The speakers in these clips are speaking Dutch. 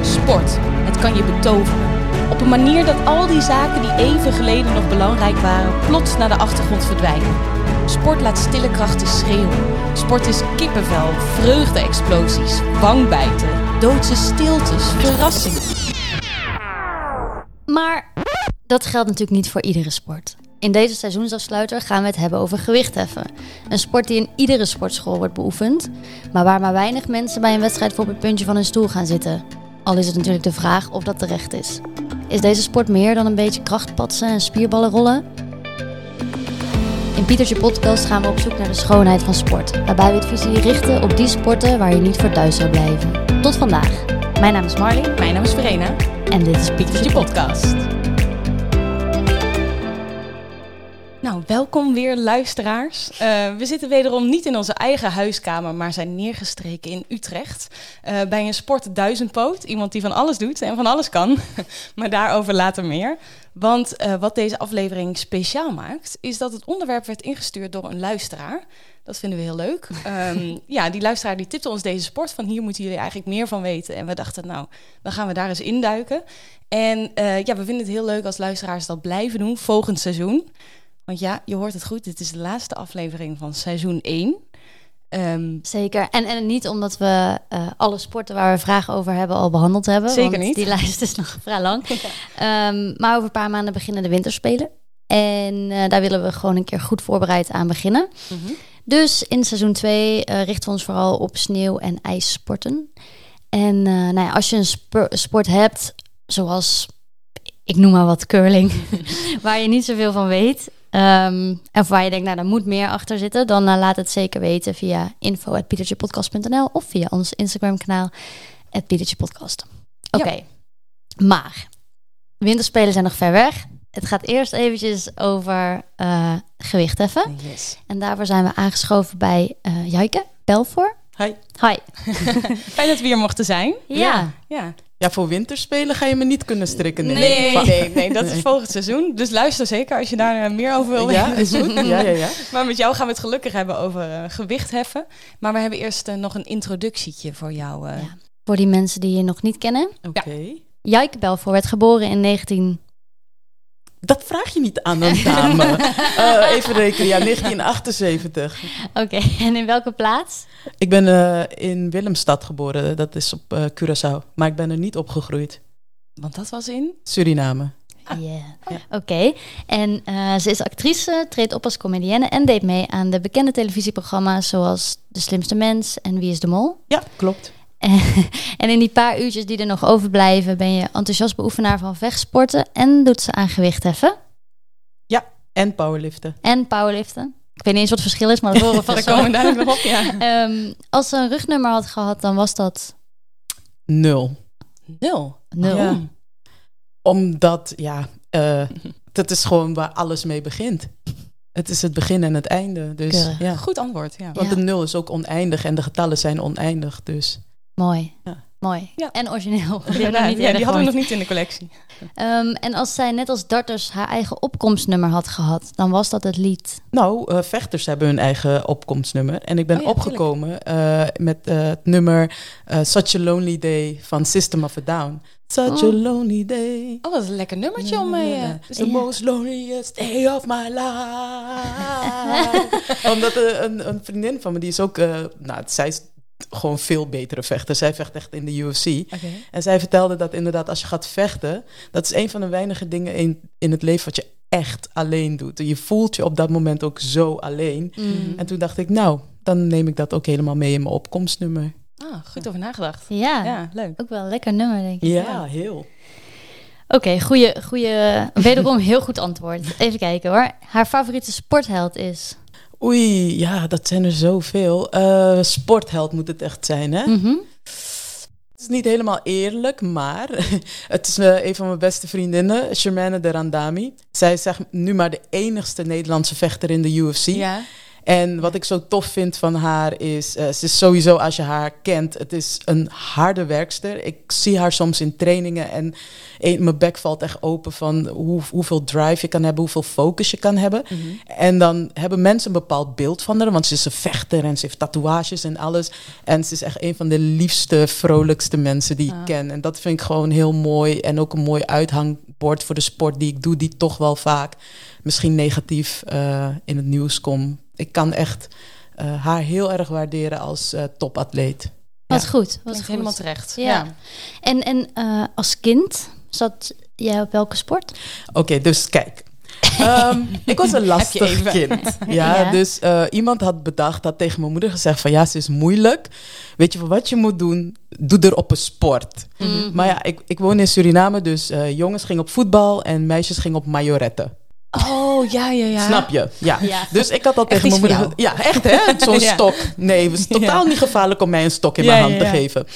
Sport, het kan je betoveren. Op een manier dat al die zaken die even geleden nog belangrijk waren, plots naar de achtergrond verdwijnen. Sport laat stille krachten schreeuwen. Sport is kippenvel, vreugde-explosies, wangbijten, doodse stiltes, verrassingen. Maar dat geldt natuurlijk niet voor iedere sport. In deze seizoensafsluiter gaan we het hebben over gewichtheffen. Een sport die in iedere sportschool wordt beoefend, maar waar maar weinig mensen bij een wedstrijd voor op het puntje van hun stoel gaan zitten. Al is het natuurlijk de vraag of dat terecht is. Is deze sport meer dan een beetje krachtpatsen en spierballen rollen? In Pietertje Podcast gaan we op zoek naar de schoonheid van sport, waarbij we het visie richten op die sporten waar je niet voor thuis zou blijven. Tot vandaag. Mijn naam is Marley Mijn naam is Verena, en dit is Pietertje je Podcast. Welkom weer luisteraars. Eh, we zitten wederom niet in onze eigen huiskamer, maar zijn neergestreken in Utrecht. eh, bij een sport duizendpoot. Iemand die van alles doet en van alles kan. maar daarover later meer. Want eh, wat deze aflevering speciaal maakt, is dat het onderwerp werd ingestuurd door een luisteraar. Dat vinden we heel leuk. Ehm, ja, die luisteraar die tipte ons deze sport van hier moeten jullie eigenlijk meer van weten. En we dachten, nou, dan gaan we daar eens induiken. En ja, we vinden het heel leuk als luisteraars dat blijven doen volgend seizoen. Want ja, je hoort het goed, dit is de laatste aflevering van seizoen 1. Ehm, Zeker. En, en niet omdat we eh, alle sporten waar we vragen over hebben al behandeld hebben. Zeker want niet. Die lijst is nog vrij lang. Ehm, maar over een paar maanden beginnen de winterspelen. En eh, daar willen we gewoon een keer goed voorbereid aan beginnen. mhm. Dus in seizoen 2 eh, richten we ons vooral op sneeuw- en ijssporten. En nou ja, als je een spo- sport hebt, zoals, ik noem maar wat, curling, waar je niet zoveel van weet... ehm, of waar je denkt, nou, daar moet meer achter zitten... dan eh, laat het zeker weten via info.pietertjepodcast.nl... of via ons Instagram-kanaal, @pietertjepodcast. Oké, maar winterspelen zijn nog ver weg. Het gaat eerst eventjes over eh gewichtheffen. Yes. En daarvoor zijn we aangeschoven bij eh Jijke Belvoor. Hi. Hi. Fijn dat we hier mochten zijn. Ja. Ja. Ja, voor winterspelen ga je me niet kunnen strikken. Nee, Nee, Va- nee, nee, dat is volgend seizoen. Dus luister zeker als je daar eh, meer over wil Ja, weten. Ja, ja, ja. Maar met jou gaan we het gelukkig hebben over eh, gewicht heffen. Maar we hebben eerst eh, nog een introductietje voor jou. eh. Ja. Voor die mensen die je nog niet kennen. Oké. Jijke Belvoor werd geboren in 19... Dat vraag je niet aan een dame. Eh, even rekenen, ja, 1978. Oké, en in welke plaats? Ik ben eh, in Willemstad geboren, dat is op eh, Curaçao. Maar ik ben er niet opgegroeid. Want dat was in... Suriname. Yeah. Ja. Oké. En eh, ze is actrice, treedt op als comedienne en deed mee aan de bekende televisieprogramma's zoals De Slimste Mens en Wie is de Mol. Ja, klopt. En in die paar uurtjes die er nog overblijven ben je enthousiast beoefenaar van vechtsporten en doet ze aan gewichtheffen En powerliften. en powerliften. Ik weet niet eens wat het verschil is, maar dat horen we Daar vast komen we wel. duidelijk nog op, ja. Ehm, als ze een rugnummer had gehad, dan was dat Nul. Nul. nul. Ja. Omdat, ja, eh, dat is gewoon waar alles mee begint. Het is het begin en het einde. Dus, Keurig. ja. Goed antwoord, ja. Want Ja. de nul is ook oneindig en de getallen zijn oneindig. Dus Mooi. Ja. Mooi. Ja. En origineel. Die Ja, die hadden we nog niet in de collectie. Ehm, en als zij net als darters haar eigen opkomstnummer had gehad, dan was dat het lied. Nou, eh, vechters hebben hun eigen opkomstnummer. En ik ben Oh ja, opgekomen eh, met eh, het nummer Such a Lonely Day van System of a Down. Such a Oh. lonely day. Oh, dat is een lekker nummertje om mee... eh, It's the Ja. most loneliest day of my life. Omdat een, een vriendin van me, die is ook... nou, zij is gewoon veel betere vechter. Zij vecht echt in de UFC. En zij vertelde dat inderdaad als je gaat vechten, dat is een van de weinige dingen in, in het leven wat je echt alleen doet. Je voelt je op dat moment ook zo alleen. Mm. En toen dacht ik, nou, dan neem ik dat ook helemaal mee in mijn opkomstnummer. Ah, goed over nagedacht. Ja, Ja, leuk. ook wel een lekker nummer, denk ik. Ja, Ja. heel. Oké, goede, goede, wederom heel goed antwoord. Even kijken hoor. Haar favoriete sportheld is? Oei, ja, dat zijn er zoveel. Eh sportheld moet het echt zijn, hè? Mhm. Het is niet helemaal eerlijk, maar het is eh, een van mijn beste vriendinnen, Shermane de Randami. Zij is zeg, nu maar de enigste Nederlandse vechter in de UFC. Ja. En wat ik zo tof vind van haar is, eh, ze is sowieso als je haar kent, het is een harde werkster. Ik zie haar soms in trainingen en mijn bek valt echt open van hoe, hoeveel drive je kan hebben, hoeveel focus je kan hebben. En dan hebben mensen een bepaald beeld van haar, want ze is een vechter en ze heeft tatoeages en alles. En ze is echt een van de liefste, vrolijkste mensen die ik Ah. ken. En dat vind ik gewoon heel mooi en ook een mooi uithangbord voor de sport die ik doe, die toch wel vaak misschien negatief eh, in het nieuws komt. Ik kan echt eh, haar heel erg waarderen als eh, topatleet. Wat Ja. goed. Wat goed. helemaal terecht. Ja. Ja. En, en eh, als kind zat jij op welke sport? Oké, dus kijk. Ehm, ik was een lastig kind. Ja, Ja. dus eh, iemand had bedacht, had tegen mijn moeder gezegd van ja, ze is moeilijk. Weet je wat je moet doen? Doe er op een sport. Mhm. Maar ja, ik, ik woon in Suriname, dus eh, jongens gingen op voetbal en meisjes gingen op majoretten. Oh, ja, ja, ja. Snap je? Ja. Ja. Dus ik had al Echt tegen mijn iets moeder... Ja, echt hè? Zo'n Ja. stok. Nee, het is totaal Ja. niet gevaarlijk om mij een stok in Ja, mijn hand ja, te geven.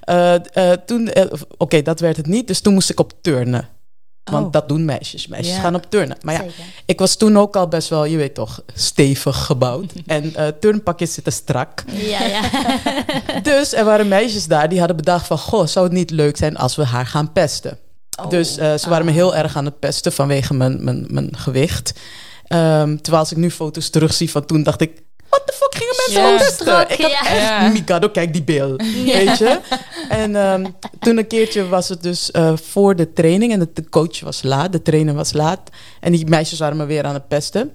Eh, eh, toen, eh, Oké, dat werd het niet. Dus toen moest ik op turnen. Want Oh. dat doen meisjes. Meisjes Ja. gaan op turnen. Maar ja, Zeker. ik was toen ook al best wel, je weet toch, stevig gebouwd. en eh turnpakjes zitten strak. Ja, ja. Dus er waren meisjes daar die hadden bedacht van... Goh, zou het niet leuk zijn als we haar gaan pesten? Oh. Dus eh, ze waren me heel erg aan het pesten vanwege mijn, mijn, mijn gewicht. Ehm, terwijl als ik nu foto's terugzie van toen, dacht ik... What the fuck gingen mensen pesten? Strak, ik had ja. echt, Ja. Mikado, kijk die bil. Weet je? En ehm, toen een keertje was het dus eh, voor de training. En de, de coach was laat, de trainer was laat. En die meisjes waren me weer aan het pesten.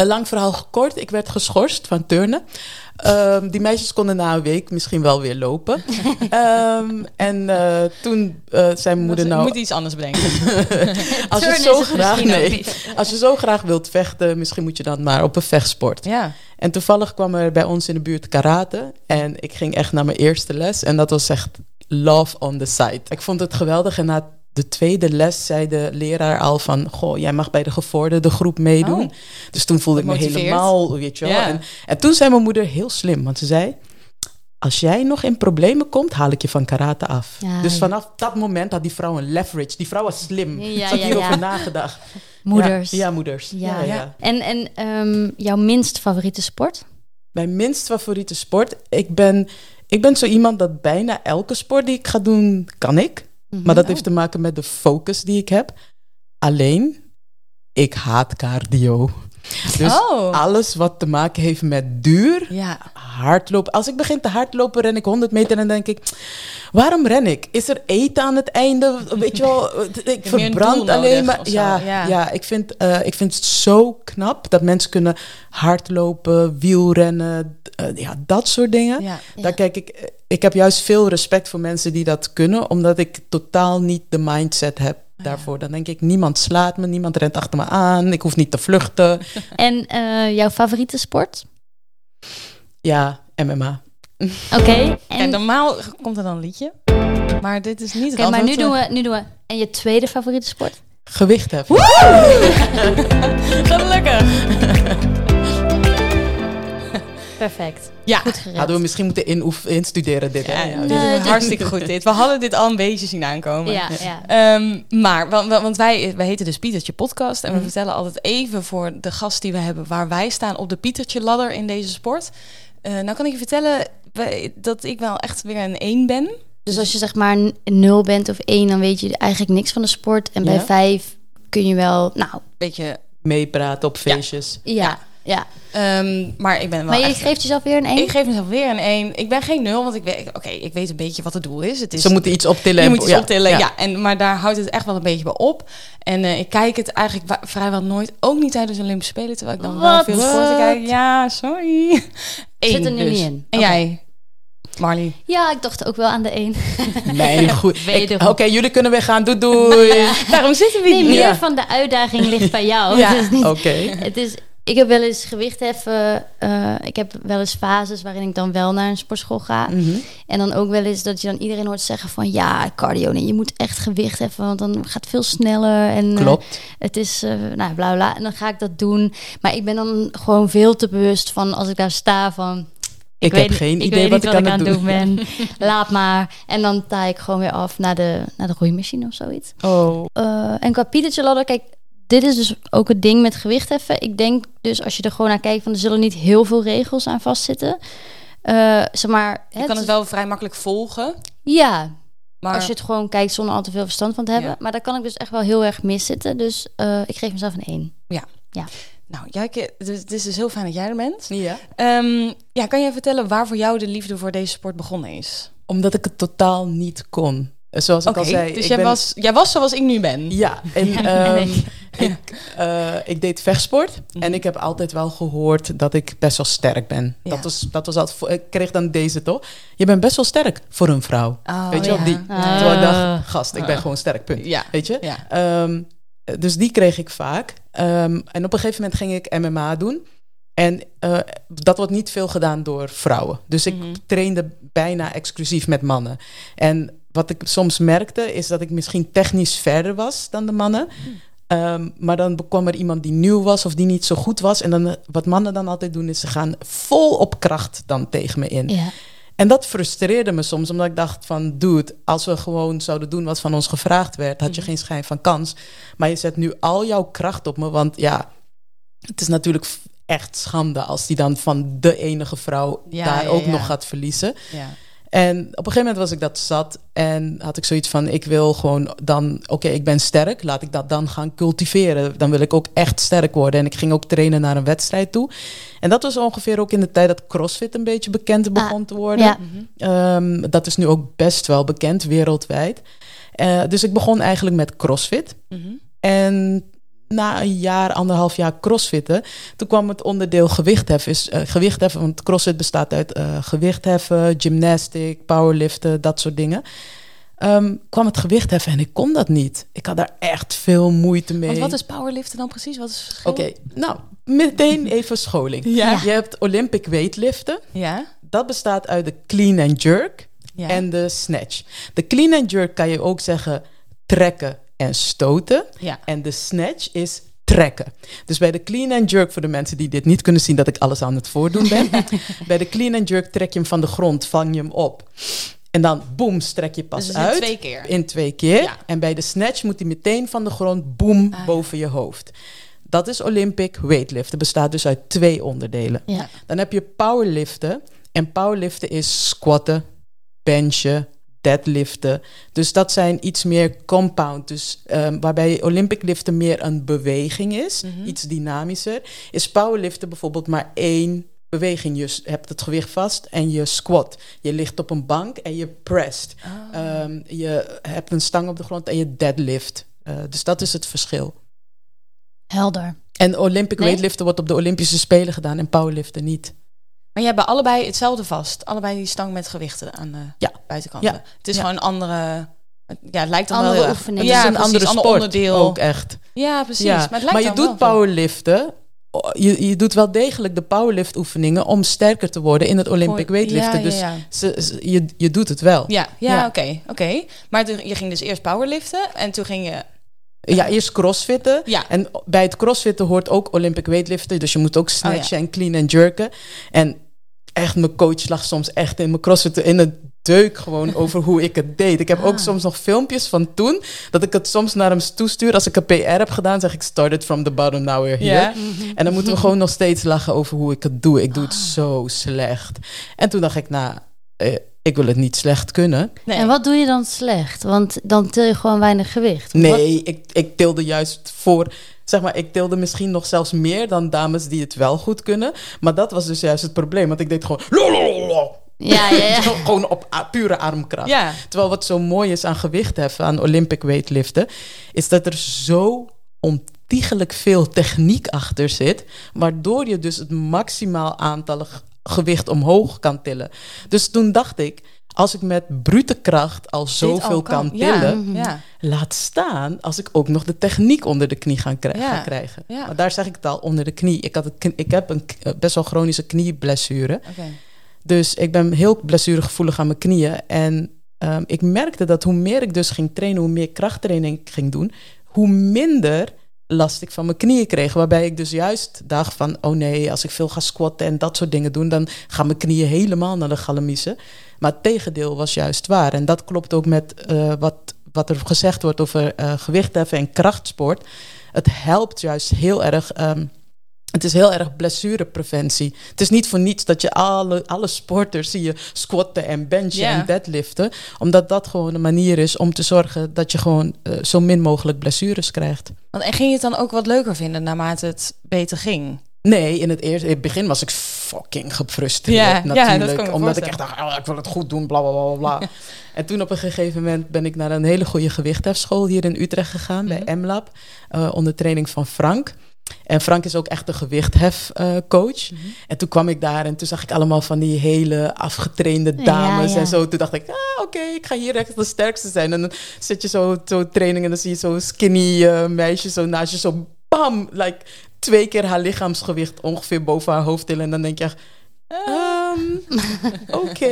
Een lang verhaal gekort. Ik werd geschorst van turnen. Ehm, die meisjes konden na een week misschien wel weer lopen. Ehm, en eh, toen eh, zei mijn moeder Je nou... moet iets anders bedenken. Als je, zo graag, nee, als je zo graag wilt vechten, misschien moet je dan maar op een vechtsport. ja. En toevallig kwam er bij ons in de buurt karate. En ik ging echt naar mijn eerste les. En dat was echt love on the side. Ik vond het geweldig. En na de tweede les zei de leraar al van... Goh, jij mag bij de gevorderde groep meedoen. Oh. Dus toen voelde ik me helemaal, weet je wel. En, en toen zei mijn moeder heel slim. Want ze zei... Als jij nog in problemen komt, haal ik je van karate af. Ja, dus vanaf dat moment had die vrouw een leverage. Die vrouw was slim. Ja, Ze had ja, hierover nagedacht. Moeders. Ja, moeders. Ja. Ja, ja. En, en ehm, jouw minst favoriete sport? Mijn minst favoriete sport. Ik ben, ik ben zo iemand dat bijna elke sport die ik ga doen, kan ik. Mhm. Maar dat heeft te maken met de focus die ik heb. Alleen, ik haat cardio. Dus oh. alles wat te maken heeft met duur, Ja. hardlopen. Als ik begin te hardlopen, ren ik 100 meter en dan denk ik... Waarom ren ik? Is er eten aan het einde? Weet je wel, ik verbrand alleen maar. Ja, ja. ja. ik, vind, eh, ik vind het zo knap dat mensen kunnen hardlopen, wielrennen, eh, ja, dat soort dingen. ja. Daar kijk ik, ik heb juist veel respect voor mensen die dat kunnen, omdat ik totaal niet de mindset heb daarvoor. Dan denk ik, niemand slaat me, niemand rent achter me aan, ik hoef niet te vluchten. En eh, jouw favoriete sport? Ja, MMA. Oké. En, normaal komt er dan een liedje. Maar dit is niet het Oké, maar nu doen, we, nu doen we... En je tweede favoriete sport? Gewicht heffen. Gelukkig. Perfect. Ja. Goed gered. Hadden we misschien moeten inoef- instuderen dit. Ja, hè? dit Nee, is dit- hartstikke goed dit. We hadden dit al een beetje zien aankomen. Ja, ja. Ehm, maar, want, wij, wij heten dus Pietertje Podcast. En we Mhm. vertellen altijd even voor de gast die we hebben... waar wij staan op de Pietertje ladder in deze sport. Eh, nou kan ik je vertellen dat ik wel echt weer een één ben. Dus als je zeg maar n- nul bent of één, dan weet je eigenlijk niks van de sport. En bij Ja. vijf kun je wel, nou, Beetje, Meepraten op feestjes. ja, ja. ehm, maar ik ben wel Maar je echt... geeft jezelf weer een één? Ik geef mezelf weer een één. Ik ben geen nul, want ik weet, oké, ik weet een beetje wat het doel is. Het is Ze moeten iets optillen. je en- moet iets ja, optillen, ja. ja. En, maar daar houdt het echt wel een beetje bij op. En eh, ik kijk het eigenlijk vrijwel nooit, ook niet tijdens de Olympische Spelen, terwijl ik dan wel veel sporten kijk. Ja, sorry. Eén er nu dus. niet in. En jij, Marley? Ja, ik dacht ook wel aan de één. Nee, goed. Oké, jullie kunnen weer gaan. Doei, doei. Daarom zitten we Nee, hier. meer Ja. van de uitdaging ligt bij jou. Ja. Het is niet, Oké. het is, ik heb wel eens gewicht heffen. eh, ik heb wel eens fases waarin ik dan wel naar een sportschool ga. Mhm. En dan ook wel eens dat je dan iedereen hoort zeggen van... ja, cardio, nee, je moet echt gewicht heffen, want dan gaat het veel sneller. En, eh, Klopt. het is, eh nou, bla bla. En dan ga ik dat doen. Maar ik ben dan gewoon veel te bewust van als ik daar sta van... Ik heb geen idee weet wat niet ik aan het doen doen ben. Laat maar. En dan ta ik gewoon weer af naar de, naar de roeimachine of zoiets. Oh. En qua Pietertje ladder, kijk, dit is dus ook het ding met gewichtheffen. Ik denk dus als je er gewoon naar kijkt, van er zullen niet heel veel regels aan vastzitten. Eh zeg maar, Je kan het wel vrij makkelijk volgen. Ja, Maar als je het gewoon kijkt zonder al te veel verstand van te hebben. Ja. Maar daar kan ik dus echt wel heel erg miszitten. Dus eh, ik geef mezelf een 1. Nou, Jijke, het is, het is dus heel fijn dat jij er bent. Ja. Ehm, ja, kan jij vertellen waar voor jou de liefde voor deze sport begonnen is? Omdat ik het totaal niet kon. Zoals ik al zei. dus ik jij, ben- was, jij was zoals ik nu ben. Ja, en ehm, ik, eh, ik deed vechtsport. Mhm. En ik heb altijd wel gehoord dat ik best wel sterk ben. Ja. Dat, was, dat was altijd... voor- Ik kreeg dan deze toch? Je bent best wel sterk voor een vrouw. Oh, Weet je wel, ja. die. Ah. Terwijl ik dacht, gast, ik ben gewoon sterk, punt. Ja. Weet je? Ja. Ehm, dus die kreeg ik vaak. Ehm, en op een gegeven moment ging ik MMA doen. En eh, dat wordt niet veel gedaan door vrouwen. Dus ik Mhm. trainde bijna exclusief met mannen. En wat ik soms merkte, is dat ik misschien technisch verder was dan de mannen. Ehm, maar dan kwam er iemand die nieuw was of die niet zo goed was. En dan, wat mannen dan altijd doen, is ze gaan vol op kracht dan tegen me in. Ja. En dat frustreerde me soms, omdat ik dacht van... dude, als we gewoon zouden doen wat van ons gevraagd werd... had je geen schijn van kans. Maar je zet nu al jouw kracht op me, want ja... het is natuurlijk echt schande als die dan van de enige vrouw... Ja, daar ja, ook ja. nog gaat verliezen. Ja. En op een gegeven moment was ik dat zat en had ik zoiets van: ik wil gewoon dan, oké, ik ben sterk, laat ik dat dan gaan cultiveren. Dan wil ik ook echt sterk worden. En ik ging ook trainen naar een wedstrijd toe. En dat was ongeveer ook in de tijd dat CrossFit een beetje bekend begon te worden. ja. Ehm, dat is nu ook best wel bekend wereldwijd. Eh, dus ik begon eigenlijk met CrossFit. Mhm. En na een jaar, anderhalf jaar crossfitten, toen kwam het onderdeel gewichtheffen. Is, eh, gewichtheffen, want crossfit bestaat uit eh, gewichtheffen, gymnastic, powerliften, dat soort dingen. Ehm, kwam het gewichtheffen en ik kon dat niet. Ik had daar echt veel moeite mee. Want wat is powerliften dan precies? Wat is? Oké, nou, meteen even scholing. Ja. Je hebt Olympic weightliften. Ja. Dat bestaat uit de clean and jerk ja. en de snatch. De clean and jerk kan je ook zeggen trekken en stoten. ja. En de snatch is trekken. Dus bij de clean and jerk, voor de mensen die dit niet kunnen zien, dat ik alles aan het voordoen ben. bij de clean and jerk trek je hem van de grond, vang je hem op. En dan boem, strek je pas Dus uit. twee keer. In twee keer. Ja. En bij de snatch moet hij meteen van de grond, boem, Ah, boven je hoofd. Dat is Olympic weightliften. bestaat dus uit twee onderdelen. Ja. Dan heb je powerliften. En powerliften is squatten, benchen, deadliften. Dus dat zijn iets meer compound. Dus ehm, waarbij Olympic liften meer een beweging is, Mhm. iets dynamischer, is powerliften bijvoorbeeld maar één beweging. Je hebt het gewicht vast en je squat. Je ligt op een bank en je pressed. Oh. Ehm, je hebt een stang op de grond en je deadlift. Eh, dus dat is het verschil. Helder. En Olympic Nee? weightliften wordt op de Olympische Spelen gedaan en powerliften niet. Maar jij hebt allebei hetzelfde vast. Allebei die stang met gewichten aan de Ja. buitenkant. Ja. Het is Ja. gewoon een andere... Ja, het lijkt dan Andere wel heel erg- oefening. Het Ja, is een precies, andere sport onderdeel. ook echt. Ja, precies. Ja, Maar, het lijkt maar je doet powerliften. Je, je doet wel degelijk de powerlift oefeningen om sterker te worden in het Olympic Voor- weightliften. Dus ja. ze- ze- je, je doet het wel. Ja, ja, Ja. oké. oké. Maar toen, je ging dus eerst powerliften en toen ging je... Ja, eerst crossfitten. Ja, En bij het crossfitten hoort ook Olympic weightliften. Dus je moet ook snatchen Oh, en clean en jerken. En echt, mijn coach lag soms echt in mijn crossfitten in het deuk gewoon over hoe ik het deed. Ik heb ook Ah. soms nog filmpjes van toen, dat ik het soms naar hem toestuur. Als ik een PR heb gedaan, zeg ik started from the bottom, now we're here. En dan moeten we gewoon nog steeds lachen over hoe ik het doe. Ik doe het Ah. zo slecht. En toen dacht ik, nou, eh, ik wil het niet slecht kunnen. Nee. En wat doe je dan slecht? Want dan til je gewoon weinig gewicht. Wat- Nee, ik, ik tilde juist voor. Zeg maar, ik tilde misschien nog zelfs meer dan dames die het wel goed kunnen. Maar dat was dus juist het probleem. Want ik deed gewoon. Ja, ja, ja. gewoon op pure armkracht. Ja. Terwijl wat zo mooi is aan gewichtheffen, aan Olympic weightliften, is dat er zo ontiegelijk veel techniek achter zit, waardoor je dus het maximaal aantal gewicht omhoog kan tillen. Dus toen dacht ik, als ik met brute kracht al zoveel al kan Ja, tillen, ja. laat staan als ik ook nog de techniek onder de knie ga, kri- Ja, ga krijgen. ja. Maar daar zeg ik het al, onder de knie. Ik, had ik heb een eh, best wel chronische knieblessure. Oké. Dus ik ben heel blessuregevoelig aan mijn knieën. En ehm, ik merkte dat hoe meer ik dus ging trainen, hoe meer krachttraining ik ging doen, hoe minder last ik van mijn knieën kreeg. Waarbij ik dus juist dacht van, oh nee, als ik veel ga squatten en dat soort dingen doen, dan gaan mijn knieën helemaal naar de galamiezen. Maar het tegendeel was juist waar. En dat klopt ook met eh, wat, wat er gezegd wordt over eh gewichtheffen en krachtsport. het helpt juist heel erg. ehm, het is heel erg blessurepreventie. Het is niet voor niets dat je alle, alle sporters zie je squatten en benchen en deadliften. Omdat dat gewoon een manier is om te zorgen dat je gewoon eh, zo min mogelijk blessures krijgt. Want, en ging je het dan ook wat leuker vinden naarmate het beter ging? Nee, in het eerste in het begin was ik fucking gefrustreerd Ja, natuurlijk. ik omdat ik echt dacht, oh, ik wil het goed doen, bla bla bla bla, en toen op een gegeven moment ben ik naar een hele goede gewichthefschool hier in Utrecht gegaan, Mhm. bij MLab, eh, onder training van Frank. En Frank is ook echt een gewichthefcoach. Mhm. En toen kwam ik daar en toen zag ik allemaal van die hele afgetrainde dames ja. en zo. Toen dacht ik, ah, oké, ik ga hier echt de sterkste zijn. En dan zit je zo, zo training en dan zie je zo'n skinny eh, meisje zo naast je, zo bam, like twee keer haar lichaamsgewicht ongeveer boven haar hoofd tillen. En dan denk je echt, ehm, oké.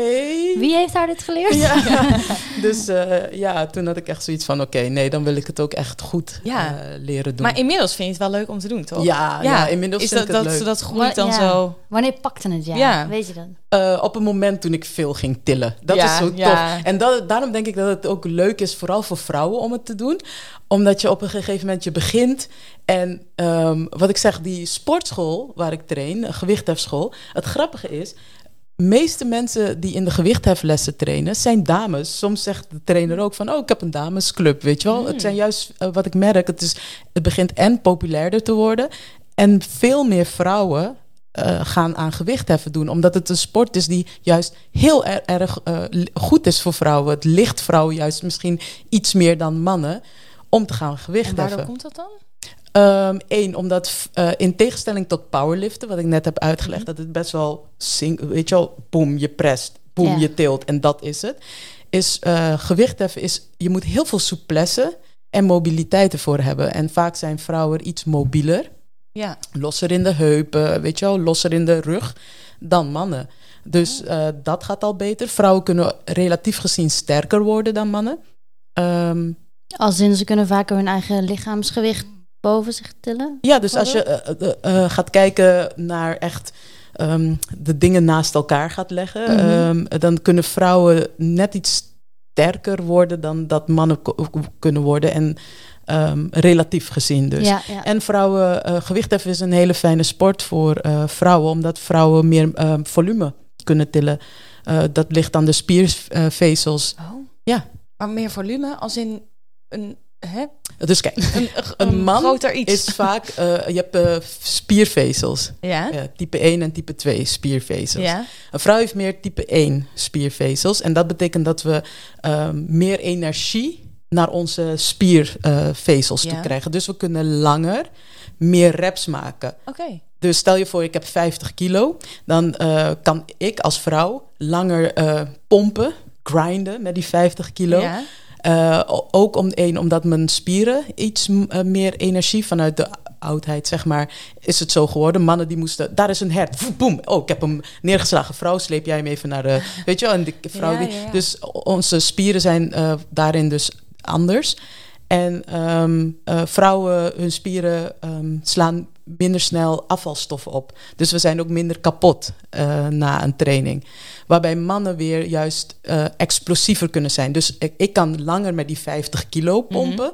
Wie heeft haar dit geleerd? Ja, dus eh, ja, toen had ik echt zoiets van, oké, nee, dan wil ik het ook echt goed Ja. eh, leren doen. Maar inmiddels vind je het wel leuk om te doen, toch? ja, ja, inmiddels is vind dat, ik het dat, leuk. dat groeit dan ja. zo. Wanneer pakte het ja? Ja. Weet je dat? Eh, op een moment toen ik veel ging tillen. Dat Ja, is zo tof. ja. En dat, daarom denk ik dat het ook leuk is, vooral voor vrouwen, om het te doen. Omdat je op een gegeven moment je begint. En ehm, wat ik zeg, die sportschool waar ik train, een gewichthefschool. Het grappige is, meeste mensen die in de gewichtheflessen trainen, zijn dames. Soms zegt de trainer ook van, oh, ik heb een damesclub, weet je wel. Het zijn juist, eh, wat ik merk, het, is, het begint en populairder te worden. En veel meer vrouwen eh, gaan aan gewichtheffen doen. Omdat het een sport is die juist heel er- erg eh, goed is voor vrouwen. Het ligt vrouwen juist misschien iets meer dan mannen om te gaan En gewichtheffen. waardoor komt dat dan? Eén, omdat f- eh, in tegenstelling tot powerliften, wat ik net heb uitgelegd, Mhm. dat het best wel, sing- weet je wel, boem, je prest, boem, Ja. je tilt en dat is het. Is uh, gewichtheffen is, je moet heel veel souplesse en mobiliteit ervoor hebben. En vaak zijn vrouwen iets mobieler, Ja. losser in de heupen, weet je wel, losser in de rug dan mannen. Dus eh, dat gaat al beter. Vrouwen kunnen relatief gezien sterker worden dan mannen. Ehm, Als in ze kunnen vaker hun eigen lichaamsgewicht boven zich tillen. Ja, dus als je eh, eh, eh, gaat kijken naar echt ehm, de dingen naast elkaar gaat leggen, Mhm. ehm, dan kunnen vrouwen net iets sterker worden dan dat mannen kunnen worden. En ehm, relatief gezien dus. Ja, ja. En vrouwen, eh gewichtheffen is een hele fijne sport voor eh, vrouwen, omdat vrouwen meer ehm, volume kunnen tillen. Eh, dat ligt aan de spiervezels. Oh. Ja. Maar meer volume, als in een, hè? Dus kijk, een, Een man iets. is vaak, eh, je hebt eh, spiervezels. Ja. Type 1 en type 2 spiervezels. Ja. Een vrouw heeft meer type 1 spiervezels. En dat betekent dat we ehm, meer energie naar onze spiervezels toe krijgen. Dus we kunnen langer meer reps maken. Oké. Dus stel je voor, ik heb 50 kilo. Dan eh, kan ik als vrouw langer pompen, grinden met die 50 kilo. Ja. Eh, ook om één, omdat mijn spieren iets eh, meer energie vanuit de oudheid, zeg maar, is het zo geworden. Mannen die moesten, daar is een hert, boem, oh, ik heb hem neergeslagen. Vrouw, sleep jij hem even naar de, weet je wel, en de vrouw Ja, die, ja, ja. dus onze spieren zijn eh, daarin dus anders. En ehm, eh, vrouwen, hun spieren ehm, slaan minder snel afvalstoffen op. Dus we zijn ook minder kapot eh, na een training. Waarbij mannen weer juist eh, explosiever kunnen zijn. Dus ik, ik kan langer met die 50 kilo pompen.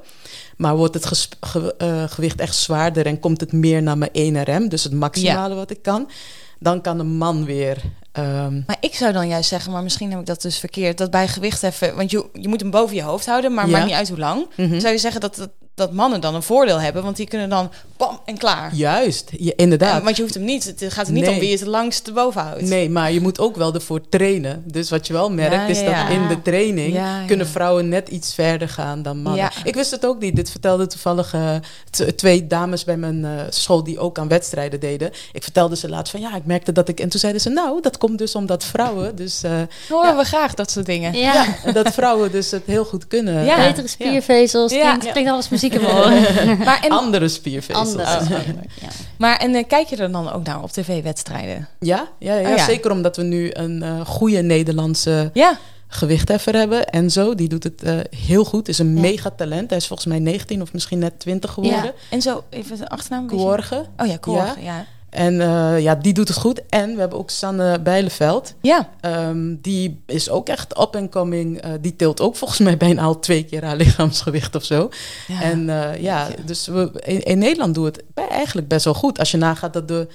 Maar wordt het ges- ge- eh, gewicht echt zwaarder en komt het meer naar mijn 1 RM, dus het maximale wat ik kan, dan kan een man weer. Ehm, Maar ik zou dan juist zeggen, maar misschien heb ik dat dus verkeerd, dat bij gewicht even, want je, je moet hem boven je hoofd houden, maar Ja. maakt niet uit hoe lang. mhm. Zou je zeggen dat, dat, dat mannen dan een voordeel hebben, want die kunnen dan bam en klaar. Juist, inderdaad. En, want je hoeft hem niet, het gaat er niet Nee. om wie het het langst boven houdt. Nee, maar je moet ook wel ervoor trainen. Dus wat je wel merkt, Ja, is dat in de training kunnen vrouwen net iets verder gaan dan mannen. Ik wist het ook niet. Dit vertelde toevallig eh, twee dames bij mijn eh, school die ook aan wedstrijden deden. Ik vertelde ze laatst van ja, ik merkte dat ik. En toen zeiden ze, nou, dat komt dus omdat vrouwen, dus eh, Horen we graag dat soort dingen. Ja. ja, dat vrouwen dus het heel goed kunnen. Ja. Betere spiervezels. Ja. Klinkt, klinkt alles muziek in. Maar, en, Andere spiervezels. Oh. Ja. maar en eh, kijk je er dan ook naar op tv-wedstrijden? Ja, ja, ja, Oh, ja. zeker omdat we nu een eh, goede Nederlandse Ja. gewichtheffer hebben. Enzo, die doet het eh, heel goed. Is een Ja. megatalent. Hij is volgens mij 19 of misschien net 20 geworden. En zo, even de achternaam. Gworgen. Oh ja, ja. En eh, ja, die doet het goed. En we hebben ook Sanne Bijleveld. Ja. Ehm, die is ook echt up and coming. Eh, die tilt ook volgens mij bijna al twee keer haar lichaamsgewicht of zo. ja. En eh, ja, dus we, in, in Nederland doen we het eigenlijk best wel goed. Als je nagaat dat de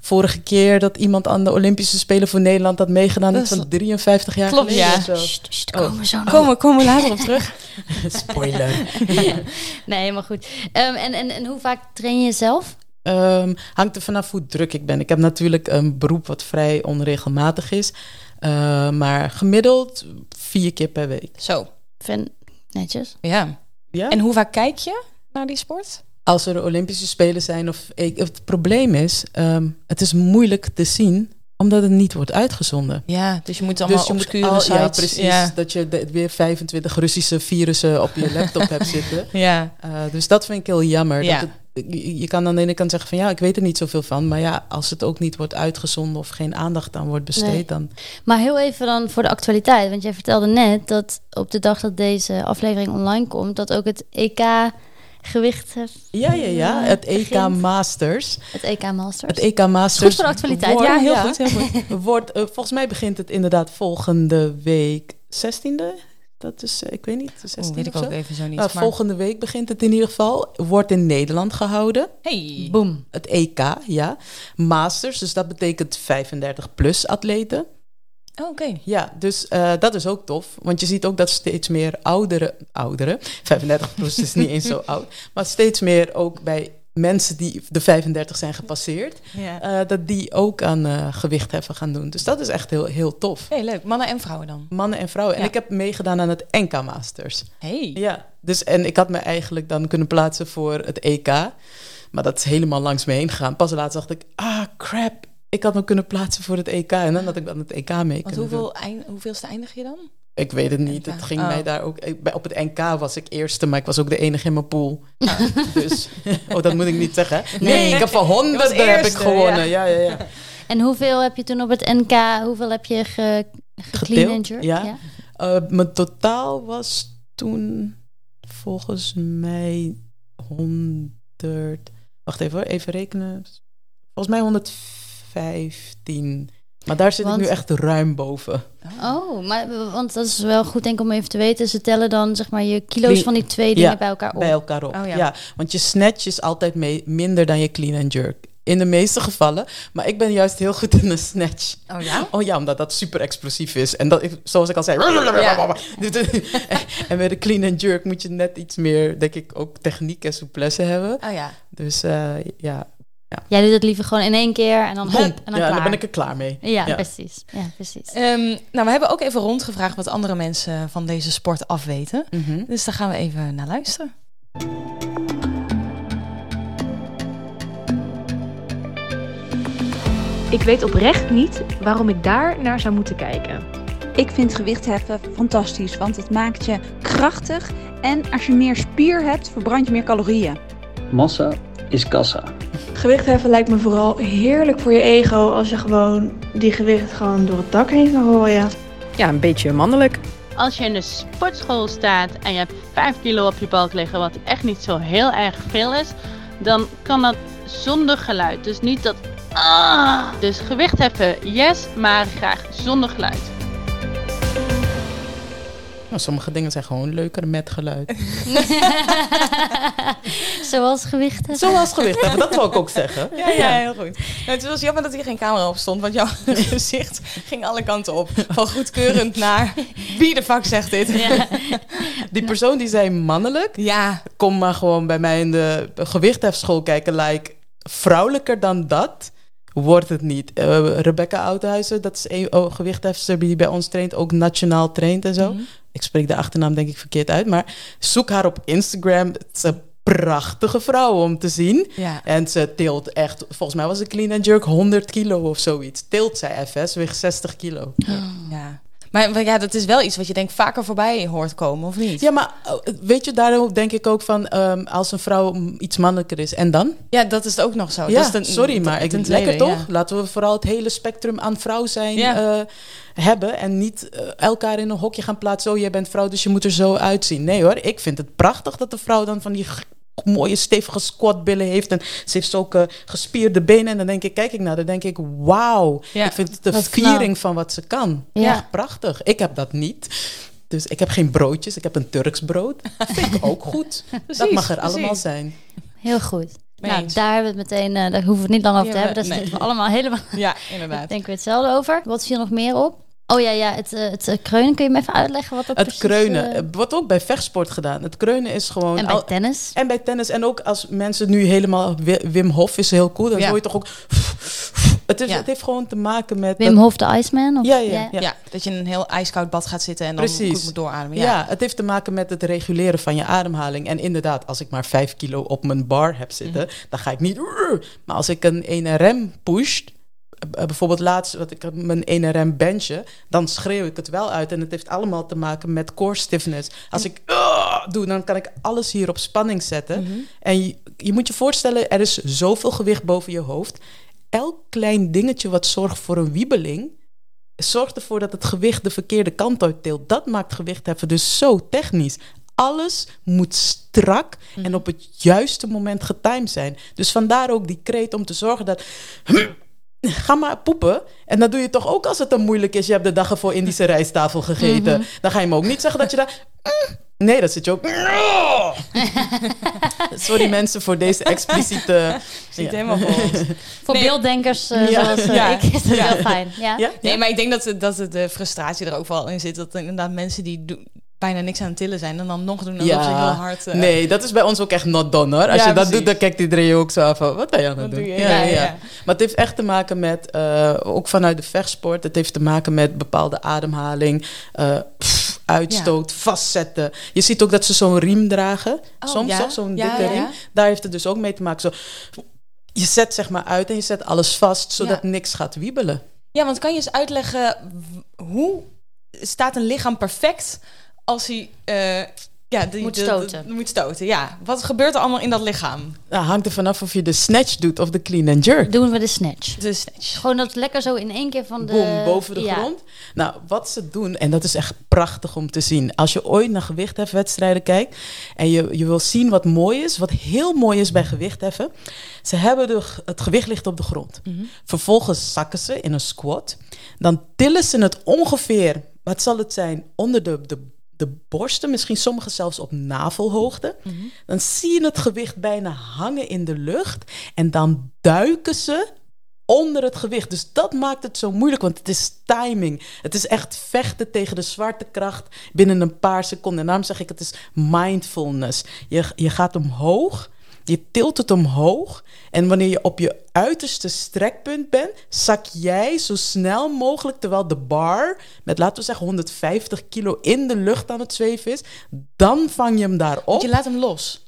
vorige keer dat iemand aan de Olympische Spelen voor Nederland had meegedaan, Dat is- van 53 jaar Klopt, geleden ja. zo. Sst, sst, Oh. komen we zo. Komen, komen we later op terug. Spoiler. Nee, maar goed. Ehm, en, en, en hoe vaak train je zelf? Ehm, hangt er vanaf hoe druk ik ben. Ik heb natuurlijk een beroep wat vrij onregelmatig is. Eh, maar gemiddeld vier keer per week. Zo. Vind netjes. Ja. Ja? En hoe vaak kijk je naar die sport? Als er Olympische Spelen zijn of ik, het probleem is, ehm, het is moeilijk te zien omdat het niet wordt uitgezonden. Ja, dus je moet allemaal dus je moet obscure al, sites. ja, precies. Ja. Dat je de- weer 25 Russische virussen op je laptop hebt zitten. ja. Eh, dus dat vind ik heel jammer. Ja. Dat het, je kan aan de ene kant zeggen van ja, ik weet er niet zoveel van. Maar ja, als het ook niet wordt uitgezonden of geen aandacht aan wordt besteed, Nee. dan Maar heel even dan voor de actualiteit. Want jij vertelde net dat op de dag dat deze aflevering online komt... dat ook het EK gewicht heeft. Ja, ja, ja. Het EK begint. Masters. Het EK Masters. Het EK Masters. Goed voor de actualiteit. wordt- Ja, heel goed, heel goed. Wordt, eh, volgens mij begint het inderdaad volgende week 16e. Dat is, eh, ik weet niet, de 16e Oh, weet ik of zo. ook even zo niet. Maar- Volgende week begint het in ieder geval. Wordt in Nederland gehouden. Hey. Boom. Het EK, ja. Masters, dus dat betekent 35 plus atleten. Oh, Oké. Ja, dus eh, dat is ook tof. Want je ziet ook dat steeds meer ouderen, ouderen, 35 plus is niet eens zo oud, maar steeds meer ook bij mensen die de 35 zijn gepasseerd, Ja. eh, dat die ook aan eh gewicht heffen gaan doen. Dus dat is echt heel, heel tof. Hey, leuk. Mannen en vrouwen dan. Mannen en vrouwen. En ik heb meegedaan aan het NK Masters. Hey. Ja, dus en ik had me eigenlijk dan kunnen plaatsen voor het EK. Maar dat is helemaal langs me heen gegaan. Pas laatst dacht ik, ah crap, ik had me kunnen plaatsen voor het EK. En dan had ik dan het EK mee Want kunnen doen. hoeveel eind, hoeveelste eindig je dan? Ik weet het niet. NK. Het ging Oh. mij daar ook. ik- bij- Op het NK was ik eerste, maar ik was ook de enige in mijn pool. dus, oh, dat moet ik niet zeggen. Nee, Nee. ik heb van honderden heb ik eerste, gewonnen. Ja, ja, ja. En hoeveel heb je toen op het NK, hoeveel heb je ge? Ja. Eh, mijn totaal was toen volgens mij 100. Wacht even hoor, even rekenen. Volgens mij 115. Maar daar zit Want- ik nu echt ruim boven. Oh, maar want dat is wel goed denk ik om even te weten. Ze tellen dan zeg maar je kilo's van die twee dingen Ja, bij elkaar op. bij elkaar op. Oh, ja. ja. want je snatch is altijd mee, minder dan je clean and jerk. In de meeste gevallen. Maar ik ben juist heel goed in de snatch. Oh ja? Oh ja, omdat dat super explosief is. En dat, ik- zoals ik al zei. en bij de clean and jerk moet je net iets meer, denk ik, ook techniek en souplesse hebben. Oh ja. Dus eh, ja, Jij doet het liever gewoon in één keer en dan hup, en dan ja, klaar. dan ben ik er klaar mee. Ja, Ja. precies. Ja, precies. Ehm, nou, we hebben ook even rondgevraagd wat andere mensen van deze sport afweten. Mhm. Dus daar gaan we even naar luisteren. Ik weet oprecht niet waarom ik daar naar zou moeten kijken. Ik vind gewichtheffen fantastisch, want het maakt je krachtig. En als je meer spier hebt, verbrand je meer calorieën. Massa is kassa. Gewichtheffen lijkt me vooral heerlijk voor je ego als je gewoon die gewicht gewoon door het dak heen kan gooien. Ja, een beetje mannelijk. Als je in de sportschool staat en je hebt 5 kilo op je balk liggen, wat echt niet zo heel erg veel is, dan kan dat zonder geluid. Dus niet dat. Ah! Dus gewicht heffen, yes, maar graag zonder geluid. Nou, sommige dingen zijn gewoon leuker met geluid. Zoals gewichten. Zoals gewicht hebben, dat wil ik ook zeggen. Ja, ja, heel goed. Nou, het was jammer dat hier geen camera op stond, want jouw gezicht ging alle kanten op. Van goedkeurend naar wie de fuck zegt dit? Ja. Die persoon die zei mannelijk, Ja, kom maar gewoon bij mij in de gewichthefschool kijken. Like, vrouwelijker dan dat wordt het niet. Eh, Rebecca Oudhuizen, dat is een oh, gewichthefster die bij ons traint, ook nationaal traint en zo. Mhm. Ik spreek de achternaam denk ik verkeerd uit, maar zoek haar op Instagram. Het is een prachtige vrouw om te zien. ja. En ze tilt echt, volgens mij was de clean and jerk 100 kilo of zoiets. Tilt zij FS, weegt 60 kilo. ja. Maar, maar ja, dat is wel iets wat je denk vaker voorbij hoort komen, of niet? Ja, maar eh, weet je, daarom denk ik ook van, ehm, als een vrouw iets mannelijker is, en dan? Ja, dat is ook nog zo. ja, Oh, dat is ten- sorry, ten- maar ik ten lekker toch? Laten we vooral het hele spectrum aan vrouw zijn Ja. eh, hebben en niet eh, elkaar in een hokje gaan plaatsen. Oh, jij bent vrouw, dus je moet er zo uitzien. Nee hoor, ik vind het prachtig dat de vrouw dan van die mooie stevige squatbillen heeft. En ze heeft zulke gespierde benen. En dan denk ik, kijk ik naar, dan denk ik, wauw. Ja. Ik vind het de knap. viering van wat ze kan. Ja. Echt prachtig. Ik heb dat niet. Dus ik heb geen broodjes. Ik heb een Turks brood. Dat vind ik ook goed. dat mag er precies. allemaal zijn. Heel goed. Nou, daar hebben we het meteen, eh, daar hoeven we het niet lang over te hebben. Daar nee. zitten we allemaal helemaal, Ja, inderdaad. denken we hetzelfde over. Wat viel nog meer op? Oh ja, ja het, eh, het eh, kreunen. Kun je me even uitleggen wat dat Het precies... kreunen. eh, eh, wordt ook bij vechtsport gedaan. Het kreunen is gewoon... en bij al- tennis? En bij tennis. En ook als mensen nu helemaal... Wi- Wim Hof is heel cool. Dan Ja. hoor je toch ook... Het, is, Ja. het heeft gewoon te maken met... Wim Hof, de Iceman? Of? Ja, ja, ja. Ja. dat je in een heel ijskoud bad gaat zitten en dan Precies. goed moet doorademen. Ja. Ja. het heeft te maken met het reguleren van je ademhaling. En inderdaad, als ik maar 5 kilo op mijn bar heb zitten, Mhm. dan ga ik niet. Maar als ik een 1RM push, eh, bijvoorbeeld laatst, wat ik mijn 1RM benchen, dan schreeuw ik het wel uit. En het heeft allemaal te maken met core stiffness. Als ik "Ah" doe, dan kan ik alles hier op spanning zetten. Mhm. En je, je moet je voorstellen, er is zoveel gewicht boven je hoofd. Elk klein dingetje wat zorgt voor een wiebeling, zorgt ervoor dat het gewicht de verkeerde kant uit tilt. Dat maakt gewichtheffen dus zo technisch. Alles moet strak en op het juiste moment getimed zijn. Dus vandaar ook die kreet om te zorgen dat... Ga maar poepen. En dat doe je toch ook als het dan moeilijk is. Je hebt de dag ervoor Indische rijsttafel gegeten. Dan ga je me ook niet zeggen dat je daar... Nee, dat zit je ook... Sorry mensen voor deze expliciete... Ja. helemaal voor ons. Voor Nee. beelddenkers eh, Ja. zoals eh, Ja. ik is dat Ja. heel fijn. Ja? Ja? Nee, maar ik denk dat, dat het de frustratie er ook wel in zit. Dat er inderdaad mensen die doen- bijna niks aan het tillen zijn... en dan nog doen alsof ze heel hard... eh, Nee, dat is bij ons ook echt not done hoor. Als Ja, je dat precies. doet, dan kijkt iedereen je ook zo af van, wat ben je aan het doen? doe? Ja, Ja, ja, ja, ja. ja. Maar het heeft echt te maken met, eh, ook vanuit de vechtsport, het heeft te maken met bepaalde ademhaling, eh, pff, uitstoot, vastzetten. Je ziet ook dat ze zo'n riem dragen. Oh, Soms ja. toch, zo'n Ja, dikke ja, riem. ja. Daar heeft het dus ook mee te maken. Zo, je zet zeg maar uit en je zet alles vast, zodat Ja. niks gaat wiebelen. Ja, want kan je eens uitleggen hoe staat een lichaam perfect als hij eh, ja, die, Moet de- de- stoten. moet stoten, ja. Wat gebeurt er allemaal in dat lichaam? Nou, hangt er vanaf of je de snatch doet of de clean and jerk. Doen we de snatch. De snatch. Gewoon dat lekker zo in één keer van de... Boom, boven de ja. grond. Nou, wat ze doen, en dat is echt prachtig om te zien. Als je ooit naar gewichthefwedstrijden kijkt en je, je wil zien wat mooi is, wat heel mooi is bij gewichtheffen. Ze hebben de, het gewicht ligt op de grond. Vervolgens zakken ze in een squat. Dan tillen ze het ongeveer, wat zal het zijn, onder de, de, de borsten, misschien sommigen zelfs op navelhoogte. Dan zie je het gewicht bijna hangen in de lucht. En dan duiken ze onder het gewicht. Dus dat maakt het zo moeilijk, want het is timing. Het is echt vechten tegen de zwaartekracht binnen een paar seconden. En daarom zeg ik, het is mindfulness. Je, je gaat omhoog, je tilt het omhoog. En wanneer je op je uiterste strekpunt bent, zak jij zo snel mogelijk, terwijl de bar met, laten we zeggen, 150 kilo in de lucht aan het zweven is, dan vang je hem daarop. Want je laat hem los.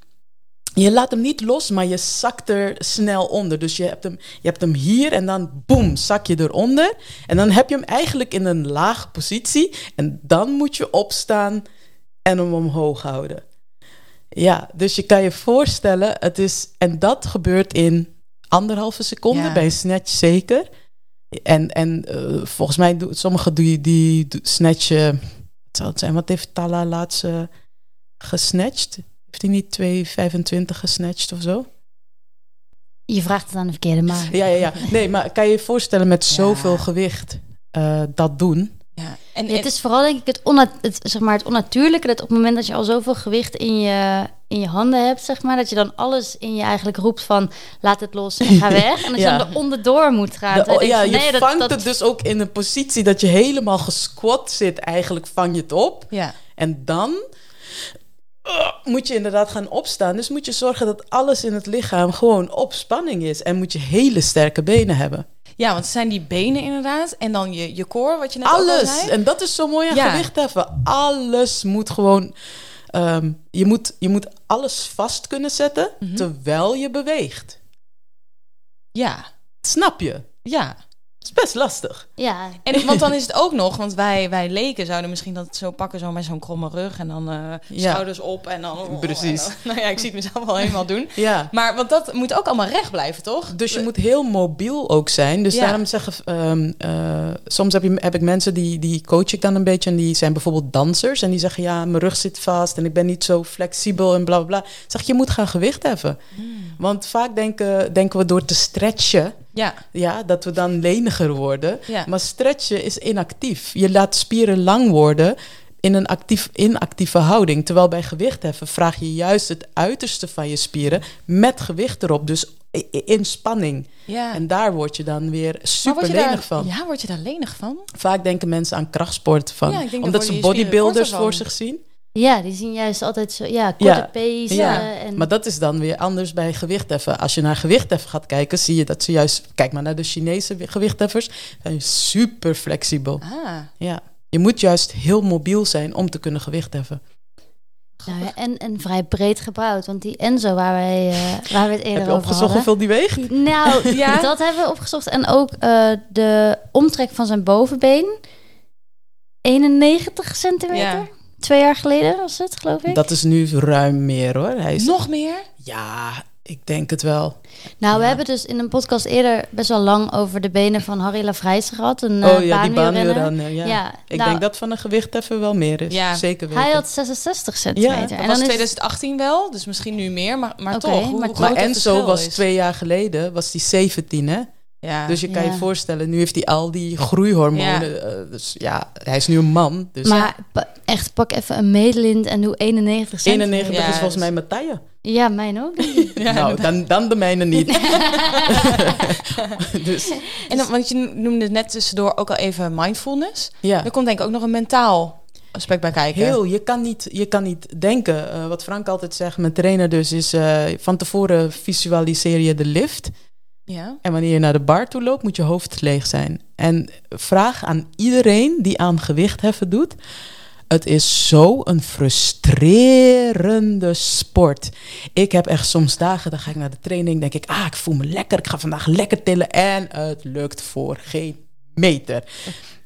Je laat hem niet los, maar je zakt er snel onder. Dus je hebt hem, je hebt hem hier en dan boem, zak je eronder. En dan heb je hem eigenlijk in een lage positie. En dan moet je opstaan en hem omhoog houden. Ja, dus je kan je voorstellen, het is, en dat gebeurt in anderhalve seconde, Ja. bij een snatch zeker. En, en eh, volgens mij, doen sommigen die, die do- snatchen, wat zou het zijn, wat heeft Tala laatst eh, gesnatcht? Heeft hij niet 2,25 gesnatcht of zo? Je vraagt het aan de verkeerde maar. Ja, ja, ja. Nee, maar kan je je voorstellen met zoveel gewicht eh, dat doen? Ja. En, het is vooral denk ik het, het, zeg maar, het onnatuurlijke dat op het moment dat je al zoveel gewicht in je, in je handen hebt, zeg maar, dat je dan alles in je eigenlijk roept van laat het los en ga weg. En dat Ja. je dan er onderdoor moet gaan. De- ja, denk je nee, vangt dat, het dus ook in een positie dat je helemaal gesquat zit. Eigenlijk vang je het op. ja. En dan uh, moet je inderdaad gaan opstaan. Dus moet je zorgen dat alles in het lichaam gewoon op spanning is. En moet je hele sterke benen hebben. Ja, want het zijn die benen inderdaad. En dan je, je core, wat je net al Alles. zei. En dat is zo mooi aan Ja. gewicht heffen. Alles moet gewoon... ehm, je, moet, je moet alles vast kunnen zetten Mhm. terwijl je beweegt. Ja, Snap je? ja. Is best lastig. Ja, En, want dan is het ook nog, want wij, wij leken zouden misschien dat zo pakken, zo met zo'n kromme rug en dan eh, Ja. schouders op en dan... Precies. en dan- nou ja, ik zie het mezelf wel helemaal doen. Ja. Maar want dat moet ook allemaal recht blijven, toch? Dus je moet heel mobiel ook zijn. Dus Ja. daarom zeggen, ehm, eh, soms heb, je, heb ik mensen die, die coach ik dan een beetje. En die zijn bijvoorbeeld dansers. En die zeggen, ja, mijn rug zit vast en ik ben niet zo flexibel en bla bla bla. Ik Zeg, je moet gaan gewicht heffen. Want vaak denken, denken we door te stretchen, Ja, ja, dat we dan leniger worden. ja. Maar stretchen is inactief. Je laat spieren lang worden in een actief, inactieve houding. Terwijl bij gewichtheffen vraag je juist het uiterste van je spieren met gewicht erop. Dus in spanning. ja. En daar word je dan weer super lenig daar, van. Ja, word je daar lenig van? Vaak denken mensen aan krachtsport van. Ja, omdat ze bodybuilders voor zich zien. Ja, die zien juist altijd zo, ja, korte Ja. pace. Ja. en, Maar dat is dan weer anders bij gewichtheffen. Als je naar gewichtheffen gaat kijken, zie je dat ze juist... Kijk maar naar de Chinese gewichtheffers. zijn super flexibel. Ah, Ja. Je moet juist heel mobiel zijn om te kunnen gewichtheffen. nou ja, en, en vrij breed gebouwd. Want die Enzo waar, wij, eh, waar we het eerder Heb je over opgezocht hadden... hoeveel die weegt? Nou, Ja? dat hebben we opgezocht. En ook eh, de omtrek van zijn bovenbeen. 91 centimeter. Ja. Twee jaar geleden was het, geloof ik. Dat is nu ruim meer hoor. Hij is... nog meer? Ja, ik denk het wel. nou, we Ja. hebben dus in een podcast eerder best wel lang over de benen van Harry Lafrijze gehad. Een oh eh, ja, die baanwielrenner. baanwielrenner. Ja. Ja, Ik nou, denk dat van een gewichtheffer wel meer is. Ja. Zeker weten. Hij had 66 centimeter. Dat en was dan is 2018 wel, dus misschien nu meer, maar, maar toch. Hoe, maar hoe Maar Enzo was is. twee jaar geleden, was die 17 hè? Ja. Dus je kan je voorstellen, nu heeft hij al die groeihormonen. eh, dus ja, hij is nu een man. Dus Maar pa- echt, pak even een medelint en doe 91 centimeter. 91 Ja, is volgens dus- mij mijn taille. Ja, mijn ook. nou, dan, dan de mijne niet. dus En dan, want je noemde net tussendoor ook al even mindfulness. ja. Er komt denk ik ook nog een mentaal aspect bij kijken. Heel, je kan niet, je kan niet denken. Eh, wat Frank altijd zegt, mijn trainer dus, is eh, van tevoren visualiseer je de lift. Ja. En wanneer je naar de bar toe loopt, moet je hoofd leeg zijn. En vraag aan iedereen die aan gewichtheffen doet. Het is zo een frustrerende sport. Ik heb echt soms dagen, dan ga ik naar de training, denk ik, ah, ik voel me lekker, ik ga vandaag lekker tillen. En het lukt voor geen meter.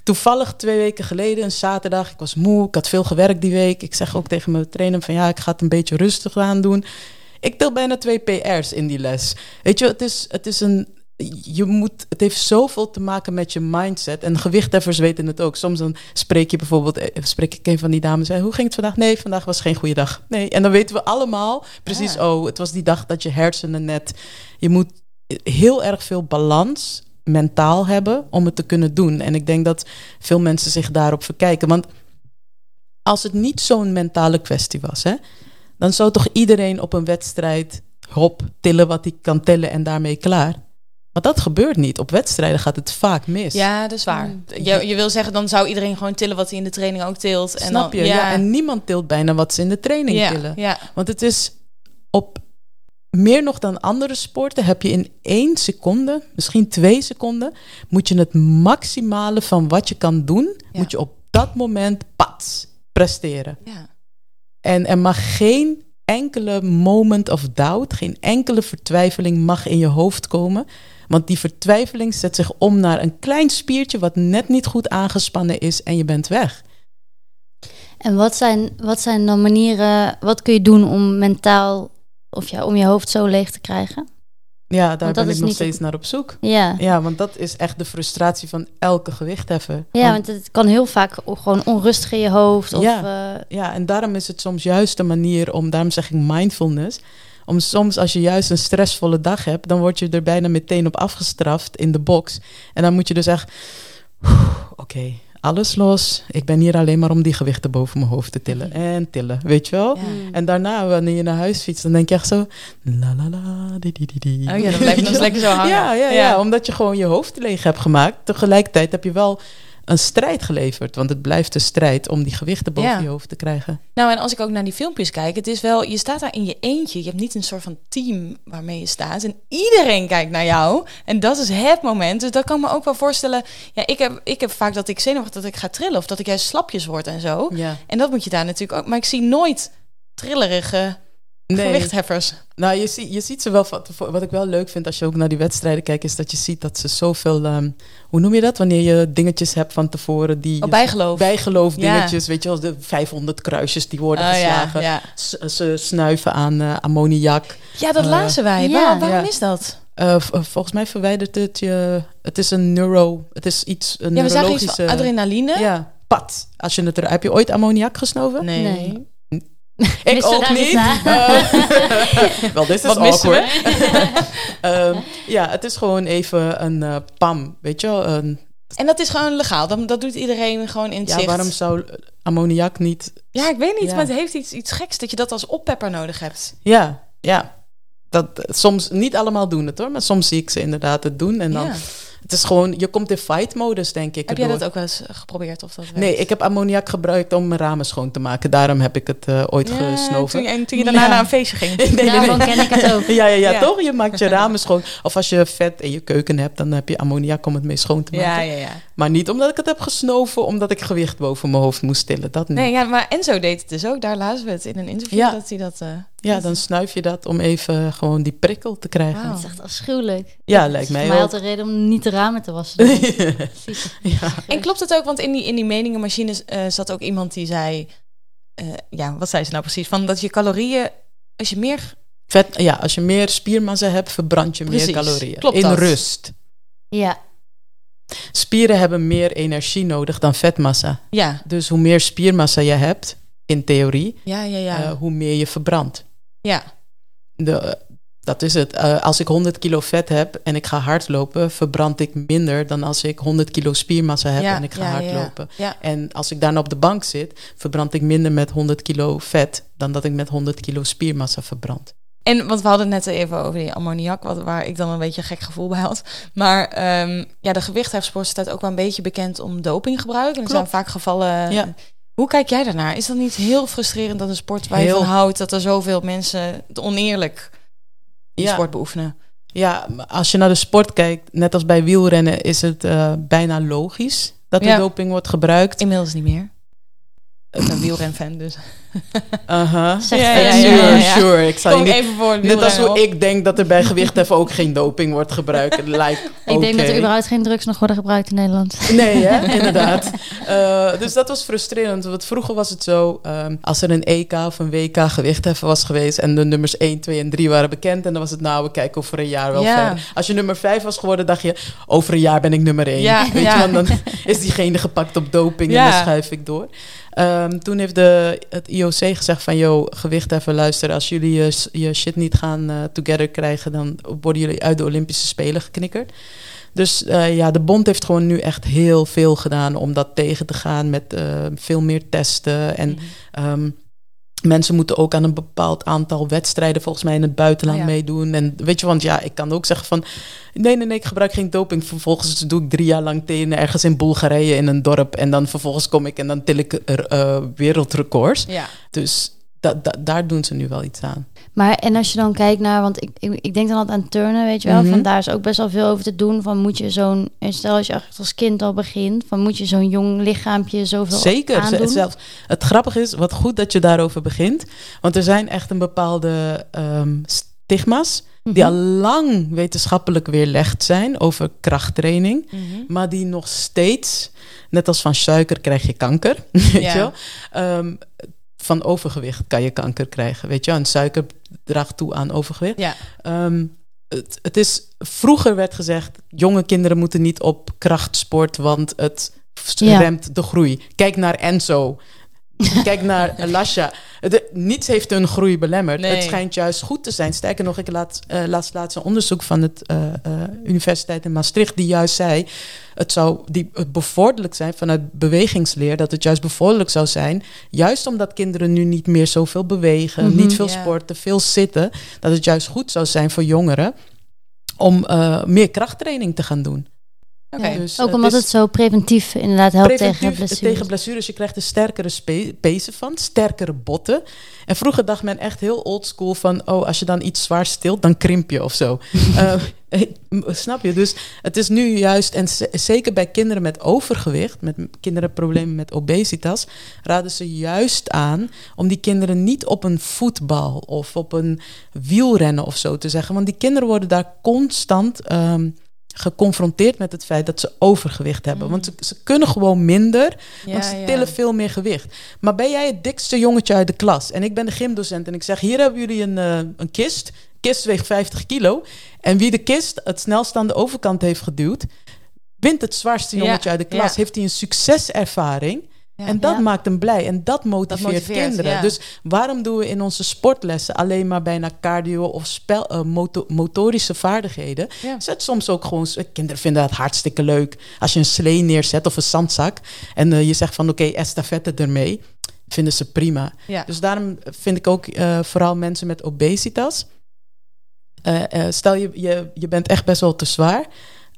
Toevallig twee weken geleden, een zaterdag, ik was moe, ik had veel gewerkt die week. Ik zeg ook tegen mijn trainer van ja, ik ga het een beetje rustig aan doen. Ik til bijna twee PR's in die les. Weet je, het is, het is een. Je moet, het heeft zoveel te maken met je mindset. En gewichtheffers weten het ook. Soms dan spreek je bijvoorbeeld, eh, spreek ik een van die dames. Zei, Hoe ging het vandaag? Nee, vandaag was geen goede dag. Nee. En dan weten we allemaal precies, oh, het was die dag dat je hersenen net. Je moet heel erg veel balans mentaal hebben om het te kunnen doen. En ik denk dat veel mensen zich daarop verkijken. Want als het niet zo'n mentale kwestie was, hè, dan zou toch iedereen op een wedstrijd hop tillen wat hij kan tillen en daarmee klaar. Maar dat gebeurt niet. Op wedstrijden gaat het vaak mis. ja, dat is waar. Mm. Je, je wil zeggen, dan zou iedereen gewoon tillen wat hij in de training ook tilt. En Snap dan, je? Ja. en niemand tilt bijna wat ze in de training ja, tillen. ja. Want het is op meer nog dan andere sporten heb je in één seconde, misschien twee seconden, moet je het maximale van wat je kan doen, moet je op dat moment pats presteren. ja. En er mag geen enkele moment of doubt, geen enkele vertwijfeling mag in je hoofd komen. Want die vertwijfeling zet zich om naar een klein spiertje wat net niet goed aangespannen is en je bent weg. En wat zijn, wat zijn dan manieren, wat kun je doen om mentaal, of ja, om je hoofd zo leeg te krijgen? Ja, daar ben ik nog steeds naar op zoek. Ja. Ja, want dat is echt de frustratie van elke gewichtheffer. Ja, want het kan heel vaak gewoon onrustig in je hoofd. Of, Ja. eh, Ja, en daarom is het soms juist de manier om, daarom zeg ik mindfulness. Om soms als je juist een stressvolle dag hebt, dan word je er bijna meteen op afgestraft in de box. En dan moet je dus echt, oké, alles los. Ik ben hier alleen maar om die gewichten boven mijn hoofd te tillen. En tillen, weet je wel? Ja. En daarna, wanneer je naar huis fietst, dan denk je echt zo... La la la, di di di di. Oh ja, dan blijft nog lekker zo hangen. Ja, ja, ja, Ja. omdat je gewoon je hoofd leeg hebt gemaakt. Tegelijkertijd heb je wel een strijd geleverd. Want het blijft een strijd om die gewichten boven Ja. je hoofd te krijgen. Nou, en als ik ook naar die filmpjes kijk, het is wel, je staat daar in je eentje. Je hebt niet een soort van team waarmee je staat. En iedereen kijkt naar jou. En dat is het moment. Dus dat kan me ook wel voorstellen. Ja, ik heb, ik heb vaak dat ik zenuwachtig dat ik ga trillen. Of dat ik juist slapjes word en zo. Ja. En dat moet je daar natuurlijk ook. Maar ik zie nooit trillerige Nee. gewichtheffers? Nou, je, zie, je ziet ze wel. van tevoren. Wat ik wel leuk vind als je ook naar die wedstrijden kijkt, is dat je ziet dat ze zoveel. ehm, hoe noem je dat? Wanneer je dingetjes hebt van tevoren die. Oh, bijgeloof. Bijgeloof Ja. dingetjes, weet je wel, de 500 kruisjes die worden Oh, geslagen. ja. S- Ze snuiven aan eh, ammoniak. Ja, dat Eh, lazen wij. Waar- waarom Ja. is dat? Eh, volgens mij verwijdert het je. Het is een neuro. Het is iets. Een Ja, we zagen iets van adrenaline. Ja, pad. Als je het er. Heb je ooit ammoniak gesnoven? Nee. Nee. Ik ook niet. Eh, Wel, dit is Wat missen awkward. we? Ehm, ja, het is gewoon even een eh, pam, weet je wel. Een, En dat is gewoon legaal. Dat, dat doet iedereen gewoon in het ja, zicht. waarom zou ammoniak niet... Ja, ik weet niet, Ja. maar het heeft iets, iets geks dat je dat als oppepper nodig hebt. Ja, ja. Dat, soms, niet allemaal doen het hoor, maar soms zie ik ze inderdaad het doen. En dan, Ja. Het is gewoon, je komt in fight-modus, denk ik. Heb jij erdoor. dat ook wel eens geprobeerd? Of dat werkt? Nee, ik heb ammoniak gebruikt om mijn ramen schoon te maken. Daarom heb ik het eh, ooit Ja, gesnoven. Toen, en toen je daarna Ja. naar een feestje ging. Nee, nee, ken ik het ook. Ja, ja, ja, Ja. toch? Je maakt je ramen schoon. Of als je vet in je keuken hebt, dan heb je ammoniak om het mee schoon te maken. Ja, ja, ja. Maar niet omdat ik het heb gesnoven, omdat ik gewicht boven mijn hoofd moest tillen. Dat niet. Nee, ja, maar Enzo deed het dus ook. Daar lazen we het in een interview Ja. dat hij dat... eh, Ja, dan snuif je dat om even gewoon die prikkel te krijgen. Wauw. Het is echt afschuwelijk. Ja, Dat lijkt mij mij altijd reden om niet de ramen te wassen. Ja. En klopt het ook, want in die, in die meningenmachines eh, zat ook iemand die zei... eh, ja, wat zei ze nou precies? Van dat je calorieën, als je meer... Vet, ja, als je meer spiermassa hebt, verbrand je Precies. meer calorieën. Klopt in dat? rust. Ja, Spieren hebben meer energie nodig dan vetmassa. Ja, Dus hoe meer spiermassa je hebt, in theorie, ja, ja, ja. eh, hoe meer je verbrandt. ja. De, dat is het. Eh, als ik 100 kilo vet heb en ik ga hardlopen, verbrand ik minder dan als ik 100 kilo spiermassa heb ja, en ik ga ja, hardlopen. Ja, En als ik daarna op de bank zit, verbrand ik minder met 100 kilo vet dan dat ik met 100 kilo spiermassa verbrand. En want we hadden het net even over die ammoniak, wat, waar ik dan een beetje een gek gevoel bij had. Maar ehm, ja, de gewichtheffsport staat ook wel een beetje bekend om dopinggebruik. En er zijn vaak gevallen. Ja. Hoe kijk jij daarnaar? Is dat niet heel frustrerend dat een sport waar je Heel. van houdt, dat er zoveel mensen het oneerlijk die Ja. sport beoefenen? Ja, als je naar de sport kijkt, net als bij wielrennen, is het eh, bijna logisch dat Ja. er doping wordt gebruikt. Inmiddels niet meer. Ik ben wielrenfan, dus. Uh-huh. Zeg Ja, Sure, sure. Ik zal je Kom niet... even voor Net als hoe op. ik denk dat er bij gewichtheffen ook geen doping wordt gebruikt. Lijkt Ik denk dat er überhaupt geen drugs nog worden gebruikt in Nederland. Nee, hè? inderdaad. Eh, dus dat was frustrerend. Want vroeger was het zo, ehm, als er een EK of een WK gewichtheffen was geweest... en de nummers 1, 2 en 3 waren bekend... en dan was het nou, we kijken over een jaar wel Ja. verder. Als je nummer 5 was geworden, dacht je... over een jaar ben ik nummer 1. Ja, Weet ja. je, want dan is diegene gepakt op doping en dan schuif ik door. Ehm, toen heeft de, het IOC gezegd van... yo, gewichtheffen, luister, als jullie je, je shit niet gaan eh, together krijgen... dan worden jullie uit de Olympische Spelen geknikkerd. Dus eh, ja, de bond heeft gewoon nu echt heel veel gedaan om dat tegen te gaan met eh, veel meer testen. En Mhm. ehm, mensen moeten ook aan een bepaald aantal wedstrijden volgens mij in het buitenland ja. meedoen. En weet je, want ja, ik kan ook zeggen van nee, nee, nee, ik gebruik geen doping. Vervolgens doe ik drie jaar lang tenen ergens in Bulgarije in een dorp. En dan vervolgens kom ik en dan til ik er eh, wereldrecords. Ja. Dus da, da- daar doen ze nu wel iets aan. Maar en als je dan kijkt naar, want ik, ik, ik denk dan altijd aan turnen, weet je wel. Mhm. Van daar is ook best wel veel over te doen. Van moet je zo'n, stel als je als kind al begint, van moet je zo'n jong lichaampje zoveel Zeker. aandoen? Zelfs, het grappige is, wat goed dat je daarover begint. Want er zijn echt een bepaalde ehm, stigma's die Mhm. al lang wetenschappelijk weerlegd zijn over krachttraining. Mhm. Maar die nog steeds, net als van suiker krijg je kanker, weet Ja. je wel. Ehm, van overgewicht kan je kanker krijgen, weet je wel. En suiker draagt toe aan overgewicht. Ja. Ehm, het, het is, vroeger werd gezegd, jonge kinderen moeten niet op krachtsport, want het Ja. remt de groei. Kijk naar Enzo. Kijk naar Lasha. De, niets heeft hun groei belemmerd. Nee. Het schijnt juist goed te zijn. Sterker nog, ik laat, eh laatst laatst een onderzoek van het eh, eh, Universiteit in Maastricht die juist zei, het zou die, het bevorderlijk zijn vanuit bewegingsleer, dat het juist bevorderlijk zou zijn, juist omdat kinderen nu niet meer zoveel bewegen, Mhm. niet veel sporten, veel zitten, dat het juist goed zou zijn voor jongeren om meer krachttraining te gaan doen. Dus, Ook eh, omdat is het zo preventief inderdaad helpt tegen blessures. tegen blessures. Je krijgt er sterkere pezen van, sterkere botten. En vroeger dacht men echt heel oldschool van... oh, als je dan iets zwaar stilt, dan krimp je of zo. Eh, snap je? Dus het is nu juist... en zeker bij kinderen met overgewicht... met kinderen problemen met obesitas... raden ze juist aan om die kinderen niet op een voetbal... of op een wielrennen of zo te zeggen. Want die kinderen worden daar constant... ehm, geconfronteerd met het feit dat ze overgewicht hebben. Want ze, ze kunnen gewoon minder, want ze tillen veel meer gewicht. Maar ben jij het dikste jongetje uit de klas en ik ben de gymdocent en ik zeg: hier hebben jullie een, eh, een kist. Kist weegt 50 kilo. En wie de kist het snelst aan de overkant heeft geduwd, wint het zwaarste Ja, jongetje uit de klas. Heeft hij een succeservaring? Ja. en dat Ja. maakt hem blij en dat motiveert, motiveert, kinderen. ja. Dus waarom doen we in onze sportlessen alleen maar bijna cardio of spel, eh, moto- motorische vaardigheden? Ja. Zet soms ook gewoon. Kinderen vinden het hartstikke leuk als je een slee neerzet of een zandzak en eh, je zegt van oké, estafette ermee. Vinden ze prima. Ja. Dus daarom vind ik ook eh, vooral mensen met obesitas. eh, eh, stel je, je, je bent echt best wel te zwaar.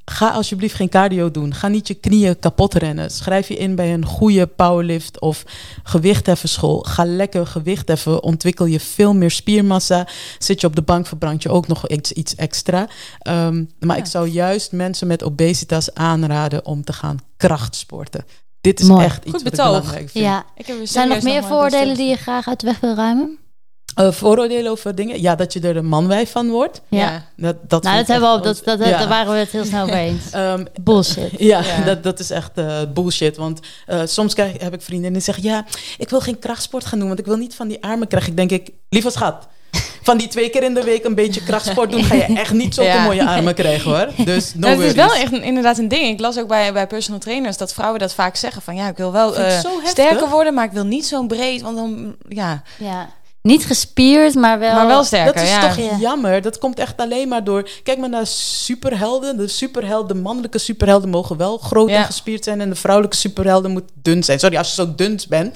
Ga alsjeblieft geen cardio doen. Ga niet je knieën kapot rennen. Schrijf je in bij een goede powerlift of gewichtheffenschool. Ga lekker gewichtheffen. Ontwikkel je veel meer spiermassa. Zit je op de bank, verbrand je ook nog iets, iets extra. Ehm, maar Ja. ik zou juist mensen met obesitas aanraden om te gaan krachtsporten. Dit is Mooi. echt iets Goed wat ik betoog. belangrijk vind. Ja. Ik heb er Zijn er nog meer voordelen die je graag uit de weg wil ruimen? Eh, vooroordelen over dingen? Ja, dat je er een manwijf van wordt. Ja. Dat, dat nou, dat hebben we al, echt dat, dat, Ja. daar waren we het heel snel over eens. Ehm, Bullshit. ja, Ja. Dat, dat is echt eh, bullshit. Want eh, soms krijg, heb ik vrienden die zeggen... ja, ik wil geen krachtsport gaan doen... want ik wil niet van die armen krijgen. Ik denk ik, lieve schat... van die twee keer in de week een beetje krachtsport doen... ga je echt niet zo Ja. mooie armen krijgen, hoor. Dus no het is wel echt een- inderdaad een ding. Ik las ook bij, bij personal trainers dat vrouwen dat vaak zeggen van ja, ik wil wel eh, sterker worden, maar ik wil niet zo'n breed, want dan ja, Ja. Niet gespierd, maar wel... maar wel sterker. Dat is ja. toch Ja. jammer. Dat komt echt alleen maar door... Kijk maar naar superhelden. De superhelden, de mannelijke superhelden mogen wel groot Ja. en gespierd zijn... en de vrouwelijke superhelden moet dun zijn. Sorry, als je zo dun bent...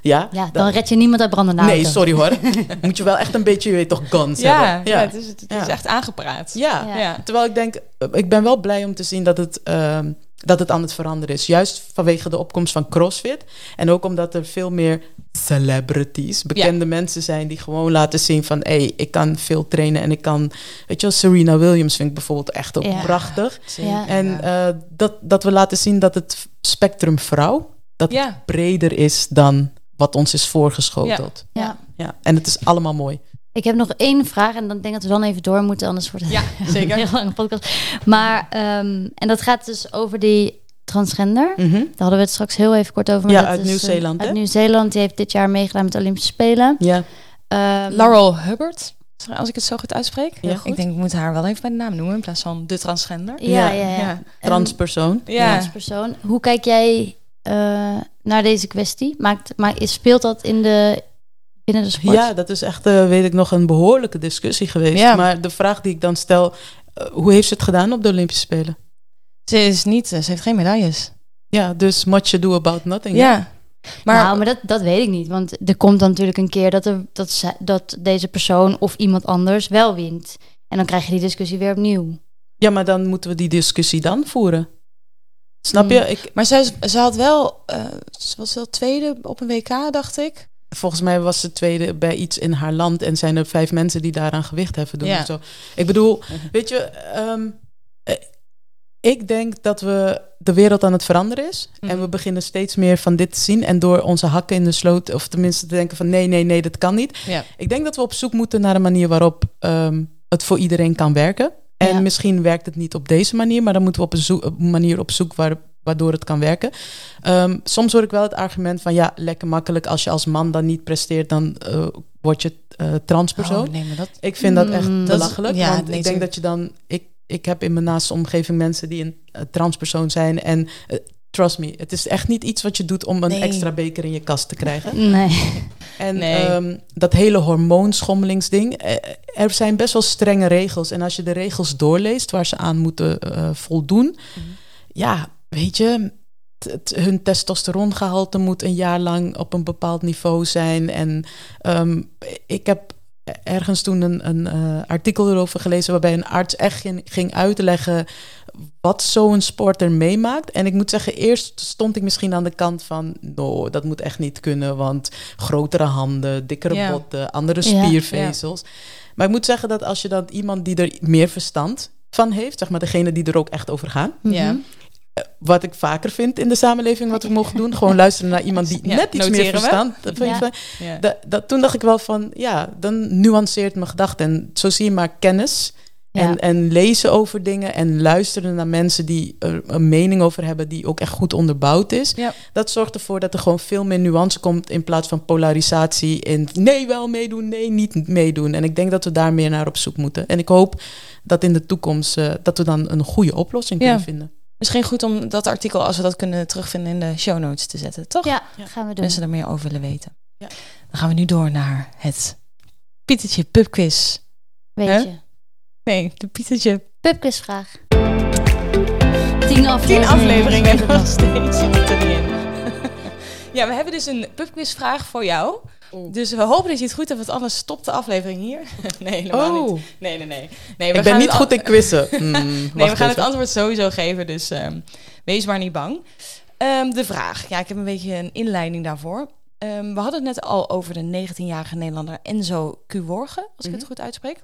Ja, Ja, dan red je niemand uit brandende Nee, auto. sorry hoor. Moet je wel echt een beetje, je weet toch, guns Ja, hebben. ja. het is, het is echt aangepraat. Ja. Ja. Ja. terwijl ik denk, eh, ik ben wel blij om te zien dat het, ehm, dat het aan het veranderen is. Juist vanwege de opkomst van CrossFit. En ook omdat er veel meer celebrities, bekende mensen zijn die gewoon laten zien van... hé, hey, ik kan veel trainen en ik kan... Weet je Serena Williams vind ik bijvoorbeeld echt ook Ja. prachtig. Ja. En eh, dat, dat we laten zien dat het spectrum vrouw... dat het breder is dan wat ons is voorgeschoteld. Ja. Ja, en het is allemaal mooi. Ik heb nog één vraag en dan denk ik dat we dan even door moeten, anders wordt het Ja, een zeker. heel lange podcast. Maar, ehm, en dat gaat dus over die transgender. Mhm. Daar hadden we het straks heel even kort over. maar Ja, dat uit eh, Nieuw-Zeeland, Uit? Nieuw-Zeeland. Die heeft dit jaar meegedaan met de Olympische Spelen. Ja. Ehm, Laurel Hubbard, als ik het zo goed uitspreek. Goed. Ik denk, ik moet haar wel even bij de naam noemen in plaats van de transgender. Ja, Ja. ja, ja. Ja. Transpersoon. Ja. transpersoon. Hoe kijk jij eh, naar deze kwestie? Maakt, maar speelt dat in de, binnen de sport? Ja, dat is echt, eh, weet ik nog, een behoorlijke discussie geweest. Ja. Maar de vraag die ik dan stel, eh, hoe heeft ze het gedaan op de Olympische Spelen? Ze is niet, ze heeft geen medailles. Ja, dus much ado about nothing. Ja. Maar, nou, maar dat, dat weet ik niet. Want er komt dan natuurlijk een keer dat, er, dat, ze- dat deze persoon of iemand anders wel wint. En dan krijg je die discussie weer opnieuw. Ja, maar dan moeten we die discussie dan voeren. Snap je? Hmm. Ik, maar ze, is- ze had wel, eh, ze was wel tweede op een WK, dacht ik. Volgens mij was ze tweede bij iets in haar land en zijn er vijf mensen die daaraan gewicht heffen doen. Ja. of Zo. Ik bedoel, weet je, ehm, eh, ik denk dat we de wereld aan het veranderen is. En Mhm. we beginnen steeds meer van dit te zien. En door onze hakken in de sloot, of tenminste te denken van nee, nee, nee, dat kan niet. Ja. Ik denk dat we op zoek moeten naar een manier waarop ehm, het voor iedereen kan werken. En Ja. misschien werkt het niet op deze manier, maar dan moeten we op een, een manier op zoek waar, waardoor het kan werken. Ehm, soms hoor ik wel het argument van ja, lekker makkelijk. Als je als man dan niet presteert, dan eh, word je eh, transpersoon. Oh, nee, maar dat... Ik vind dat echt Mm, dat is- belachelijk. ja, want nee, ik denk dat je dan. Ik, ik heb in mijn naaste omgeving mensen die een eh, transpersoon zijn. En trust me, het is echt niet iets wat je doet om een Nee. extra beker in je kast te krijgen. Nee. En Nee. ehm, dat hele hormoonschommelingsding. er zijn best wel strenge regels. En als je de regels doorleest waar ze aan moeten voldoen. Mhm. Ja, weet je. t- t- hun testosterongehalte moet een jaar lang op een bepaald niveau zijn. En ehm, ik heb ergens toen een, een eh, artikel erover gelezen waarbij een arts echt ging, ging uitleggen wat zo'n sporter meemaakt. En ik moet zeggen, eerst stond ik misschien aan de kant van, no, dat moet echt niet kunnen, want grotere handen, dikkere Ja. botten, andere spiervezels. Maar ik moet zeggen dat als je dan iemand die er meer verstand van heeft, zeg maar degene die er ook echt over gaan, Ja. Mhm. Wat ik vaker vind in de samenleving, wat we mogen doen. Gewoon luisteren naar iemand die Ja, net iets meer verstand heeft. Ja. Ja. Da- dat, toen dacht ik wel van, ja, dan nuanceert mijn gedachten. En zo zie je maar kennis en, en lezen over dingen en luisteren naar mensen die er een mening over hebben die ook echt goed onderbouwd is. Ja. Dat zorgt ervoor dat er gewoon veel meer nuance komt in plaats van polarisatie in nee wel meedoen, nee niet meedoen. En ik denk dat we daar meer naar op zoek moeten. En ik hoop dat in de toekomst eh, dat we dan een goede oplossing kunnen vinden. Misschien goed om dat artikel, als we dat kunnen terugvinden in de show notes te zetten, toch? Ja, gaan we doen. Mensen er meer over willen weten. Ja. Dan gaan we nu door naar het Pietertje pubquiz. Weet je. Nee, de Pietertje Pubquizvraag. Tien afleveringen. tien afleveringen Nog nog steeds zit het er niet in. Ja, we hebben dus een pubquizvraag voor jou. Dus we hopen dat je het goed hebt, want anders stopt de aflevering hier. Nee, helemaal Oh, niet. Nee, nee, nee. nee we ik ben niet goed in quizzen. Hmm, Nee, we gaan het antwoord sowieso geven, dus ehm, wees maar niet bang. Ehm, de vraag. Ja, ik heb een beetje een inleiding daarvoor. Ehm, we hadden het net al over de 19-jarige Nederlander Enzo Cuworge, als ik het Mhm. goed uitspreek.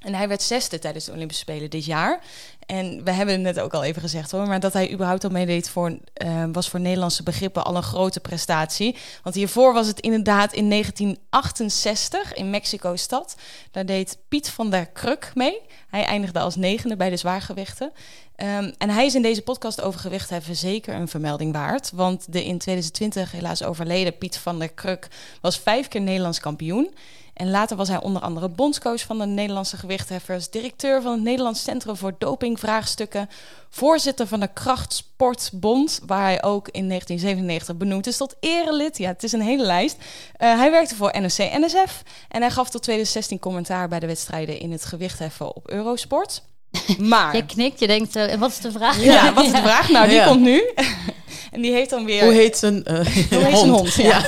En hij werd zesde tijdens de Olympische Spelen dit jaar. En we hebben het net ook al even gezegd hoor. Maar dat hij überhaupt al meedeed voor, eh, was voor Nederlandse begrippen al een grote prestatie. Want hiervoor was het inderdaad in 1968 in Mexico-stad. Daar deed Piet van der Kruk mee. Hij eindigde als negende bij de zwaargewichten. Ehm, en hij is in deze podcast over gewichtheffen zeker een vermelding waard. Want de in 2020 helaas overleden Piet van der Kruk was vijf keer Nederlands kampioen. En later was hij onder andere bondscoach van de Nederlandse gewichtheffers, directeur van het Nederlands Centrum voor Dopingvraagstukken, voorzitter van de Krachtsportbond, waar hij ook in 1997 benoemd is tot erelid. Ja, het is een hele lijst. Eh, hij werkte voor NOC-NSF en hij gaf tot 2016 commentaar bij de wedstrijden in het gewichtheffen op Eurosport. Maar... Je knikt, je denkt en wat is de vraag? Ja, wat is de vraag? Nou, die Ja. komt nu. en die heeft dan weer... Hoe heet zijn eh, Hoe heet zijn hond? Ja.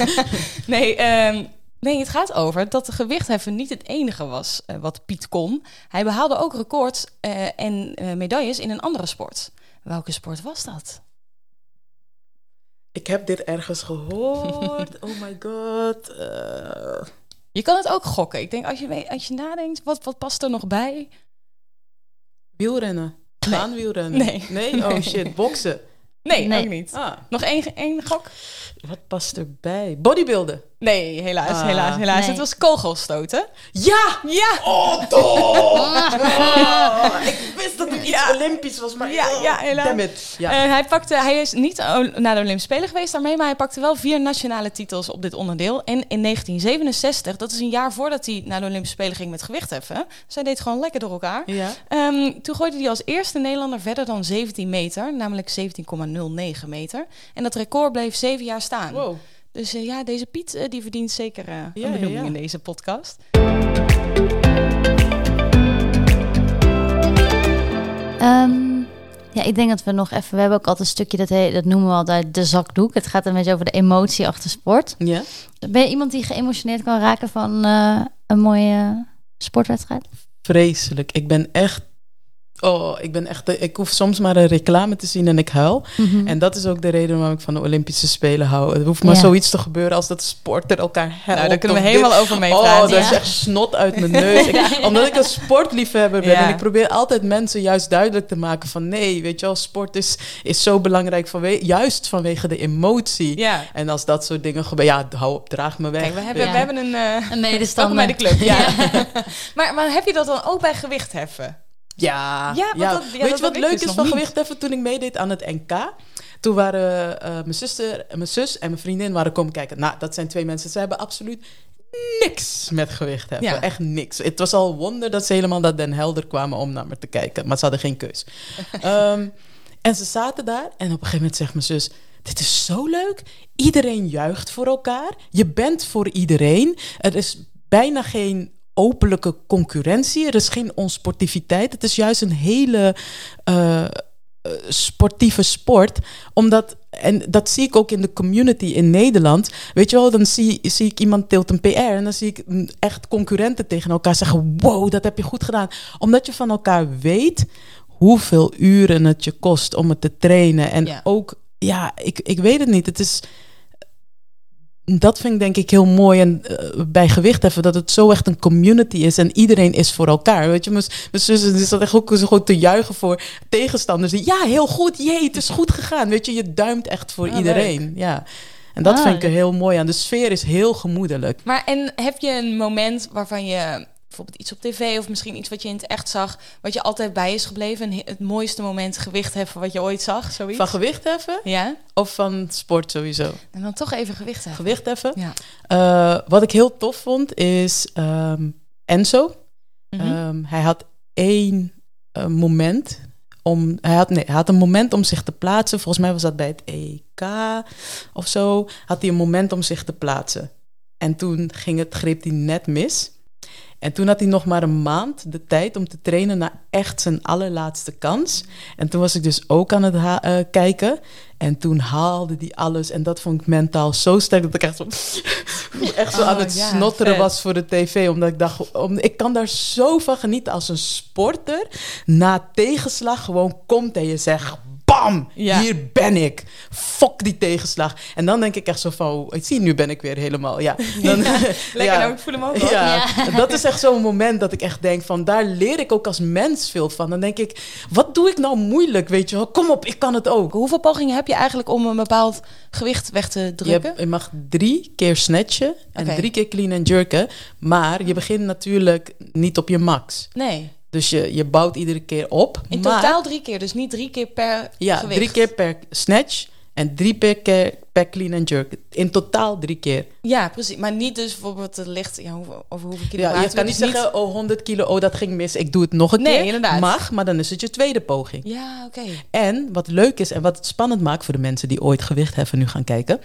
nee, ehm, nee, het gaat over dat de gewichtheffen niet het enige was eh, wat Piet kon. Hij behaalde ook records eh, en eh, medailles in een andere sport. Welke sport was dat? Ik heb dit ergens gehoord. Oh my god. Eh, Je kan het ook gokken. Ik denk, als je, als je nadenkt, wat, wat past er nog bij? wielrennen. Nee. Gaan wielrennen. Nee. Nee? Oh shit. Boksen. Nee, Nee. ook niet. Ah, Nog één, één gok? Wat past erbij? Bodybuilden. Nee, helaas, Ah. helaas, helaas. Nee. Het was kogelstoten. Ja! Ja! Oh, toch! Oh, ik wist dat het iets Ja. Olympisch was, maar... Ja, ja, helaas. Damn it. Ja. Eh, hij, pakte, hij is niet o- naar de Olympische Spelen geweest daarmee, maar hij pakte wel vier nationale titels op dit onderdeel. En in 1967, dat is een jaar voordat hij naar de Olympische Spelen ging met gewichtheffen, dus hij deed gewoon lekker door elkaar. ja. Ehm, toen gooide hij als eerste Nederlander verder dan 17 meter, namelijk 17,09 meter. En dat record bleef zeven jaar staan. Wow. Dus eh, ja, deze Piet eh, die verdient zeker eh, Ja, een ja, benoeming ja. in deze podcast. Ehm, ja, ik denk dat we nog even... We hebben ook altijd een stukje, dat, he- dat noemen we altijd de zakdoek. Het gaat een beetje over de emotie achter sport. Ja. Ben je iemand die geëmotioneerd kan raken van eh, een mooie sportwedstrijd? Vreselijk. Ik ben echt... Oh, ik ben echt... Ik hoef soms maar een reclame te zien en ik huil. Mhm. En dat is ook de reden waarom ik van de Olympische Spelen hou. Er hoeft maar Ja. zoiets te gebeuren als dat sporter elkaar helpt. Nou, daar kunnen we helemaal dit. over Oh, meepraten. dat is echt snot uit mijn neus. Ik- omdat ik een sportliefhebber ben. Ja. En ik probeer altijd mensen juist duidelijk te maken van... nee, weet je wel, sport is, is zo belangrijk vanwe juist vanwege de emotie. Ja. En als dat soort dingen gebeuren... Ja, hou op, draag me weg. Kijk, we hebben, Ja. we hebben een... eh, Een medestander. bij de club, ja. maar, maar heb je dat dan ook bij gewichtheffen? Ja, Ja, want ja. dat- ja, weet dat je wat leuk dus is van gewichtheffen toen ik meedeed aan het NK? Toen waren eh, mijn zuster, mijn zus en mijn vriendin waren komen kijken. Nou, dat zijn twee mensen. Ze hebben absoluut niks met gewichtheffen. Ja. Echt niks. Het was al wonder dat ze helemaal naar Den Helder kwamen om naar me te kijken. Maar ze hadden geen keus. Ehm, en ze zaten daar en op een gegeven moment zegt mijn zus... Dit is zo leuk. Iedereen juicht voor elkaar. Je bent voor iedereen. Er is bijna geen openlijke concurrentie. Er is geen onsportiviteit. Het is juist een hele... eh, eh, sportieve sport. Omdat, en dat zie ik ook in de community in Nederland. Weet je wel, dan zie, zie ik iemand tilt een PR en dan zie ik echt concurrenten tegen elkaar zeggen: Wow, dat heb je goed gedaan. Omdat je van elkaar weet hoeveel uren het je kost om het te trainen. En Ja. ook, ja, ik, ik weet het niet. Het is dat vind ik denk ik heel mooi en eh, bij gewichtheffen dat het zo echt een community is en iedereen is voor elkaar. Weet je, mijn mijn zus die zat echt ook zo goed te juichen voor tegenstanders. Die, ja, heel goed, jee, het is goed gegaan. Weet je, je duimt echt voor Ah, iedereen. Ja. En dat Ah, vind ik er heel mooi aan. De sfeer is heel gemoedelijk. Maar en heb je een moment waarvan je bijvoorbeeld iets op tv of misschien iets wat je in het echt zag, wat je altijd bij is gebleven? Het mooiste moment gewicht heffen wat je ooit zag, zoiets? Van gewichtheffen ja? of van sport sowieso? En dan toch even gewicht heffen. Gewichtheffen. Ja. Eh, wat ik heel tof vond is ehm, Enzo. Mhm. Ehm, hij had één eh, moment om. Hij had, nee, hij had een moment om zich te plaatsen. Volgens mij was dat bij het EK of zo. Had hij een moment om zich te plaatsen. En toen ging het, greep hij net mis. En toen had hij nog maar een maand de tijd om te trainen naar echt zijn allerlaatste kans. En toen was ik dus ook aan het eh, kijken. En toen haalde hij alles. En dat vond ik mentaal zo sterk dat ik echt zo, echt zo Oh, aan het ja, snotteren vet. was voor de tv. Omdat ik dacht, om, ik kan daar zo van genieten als een sporter. Na tegenslag gewoon komt en je zegt... Bam! Ja. Hier ben ik. Fok die tegenslag. En dan denk ik echt zo van... Ik zie, nu ben ik weer helemaal... Ja, dan, Lekker, ja. nou, ik voel hem ook. hoor. Ja, dat is echt zo'n moment dat ik echt denk van daar leer ik ook als mens veel van. Dan denk ik, wat doe ik nou moeilijk, weet je wel? Kom op, ik kan het ook. Hoeveel pogingen heb je eigenlijk om een bepaald gewicht weg te Je, drukken? hebt- je mag drie keer snatchen en drie keer clean en jerken. Maar je begint natuurlijk niet op je max. Nee. Dus je, je bouwt iedere keer op. In maar- totaal drie keer, dus niet drie keer per Ja, gewicht. drie keer per snatch en drie per keer per clean en jerk. In totaal drie keer. Ja, precies. Maar niet dus bijvoorbeeld het licht ja, over hoeveel kilo Ja, je kan niet Dus zeggen, oh 100 kilo, oh dat ging mis, ik doe het nog een Nee, keer. inderdaad. Mag, maar dan is het je tweede poging. Ja, oké. En wat leuk is en wat het spannend maakt voor de mensen die ooit gewicht heffen nu gaan kijken.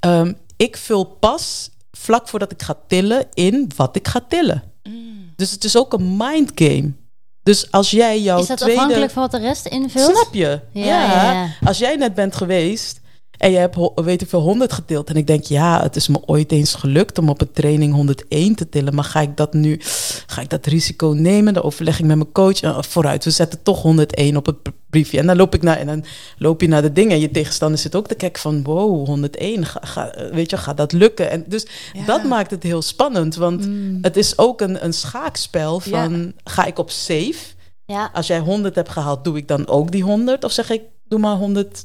ehm, ik vul pas vlak voordat ik ga tillen in wat ik ga tillen. Mm. Dus het is ook een mind game. Dus als jij jouw Is dat tweede... afhankelijk van wat de rest invult? Snap je? Ja, Ja, ja, ja. Als jij net bent geweest en je hebt, weet ik veel, 100 getild. En ik denk, ja, het is me ooit eens gelukt om op een training 101 te tillen. Maar ga ik dat nu, ga ik dat risico nemen? Dan overleg ik met mijn coach. Eh, vooruit, we zetten toch 101 op het briefje. En dan loop ik naar, en dan loop je naar de dingen. En je tegenstander zit ook te kijken van, wow, 101. Ga, ga, weet je, gaat dat lukken? En dus Ja. dat maakt het heel spannend. Want Mm. het is ook een, een schaakspel van, ga ik op safe? Ja. Als jij 100 hebt gehaald, doe ik dan ook die 100? Of zeg ik, doe maar 100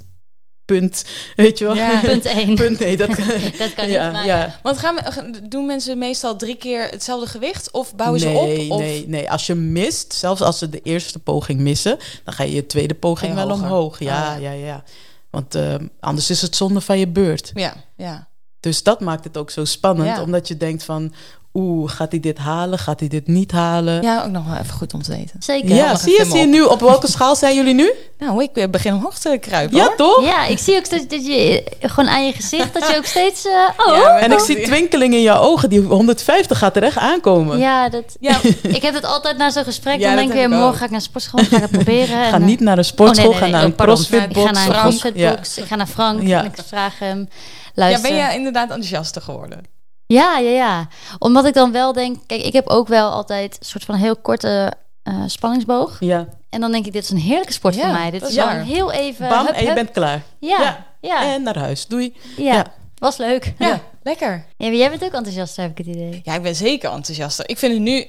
punt, weet je wel? Ja. Punt 1. punt, nee, dat, Dat kan ja, niet. Ja. Want gaan we, doen mensen meestal drie keer hetzelfde gewicht? Of bouwen nee, ze op? Of... nee, nee. Als je mist, zelfs als ze de eerste poging missen, dan ga je je tweede poging wel hoger. omhoog. Ja, Ah, ja, ja. Want eh, anders is het zonde van je beurt. Ja, ja. Dus dat maakt het ook zo spannend, Ja. omdat je denkt van, oeh, gaat hij dit halen? Gaat hij dit niet halen? Ja, ook nog wel even goed om te weten. Zeker. Ja, zie je, zie je op. nu, op welke schaal zijn jullie nu? Nou, ik eh, begin omhoog te kruipen. Ja, hoor. toch? Ja, ik zie ook dat, dat je gewoon aan je gezicht dat je ook steeds. eh, oh, Ja, En ik dat- zie twinkeling in jouw ogen, die 150 gaat er echt aankomen. ja, dat, Ja, ik heb het altijd na zo'n gesprek. Ja, dan denk ik weer, morgen ga ik naar sportschool, ga ik het proberen. Ga en, eh, niet naar een sportschool, oh, nee, nee, ga naar een oh, pardon. crossfitbox. Ik ga naar een crossfitbox. Ik ga naar Frank Ja. en ik vraag hem. ja, Luister. ben je inderdaad enthousiaster geworden? Ja, ja, ja. Omdat ik dan wel denk, kijk, ik heb ook wel altijd een soort van heel korte eh, spanningsboog. Ja, En dan denk ik, dit is een heerlijke sport Ja, voor mij. Dit is waar. heel even. bam, hup, en je hup. bent klaar. Ja, Ja. ja, ja. En naar huis. Doei. ja. ja. Was leuk. Ja, Ja. lekker. maar jij bent ook enthousiast, heb ik het idee. Ja, ik ben zeker enthousiaster. Ik vind het nu...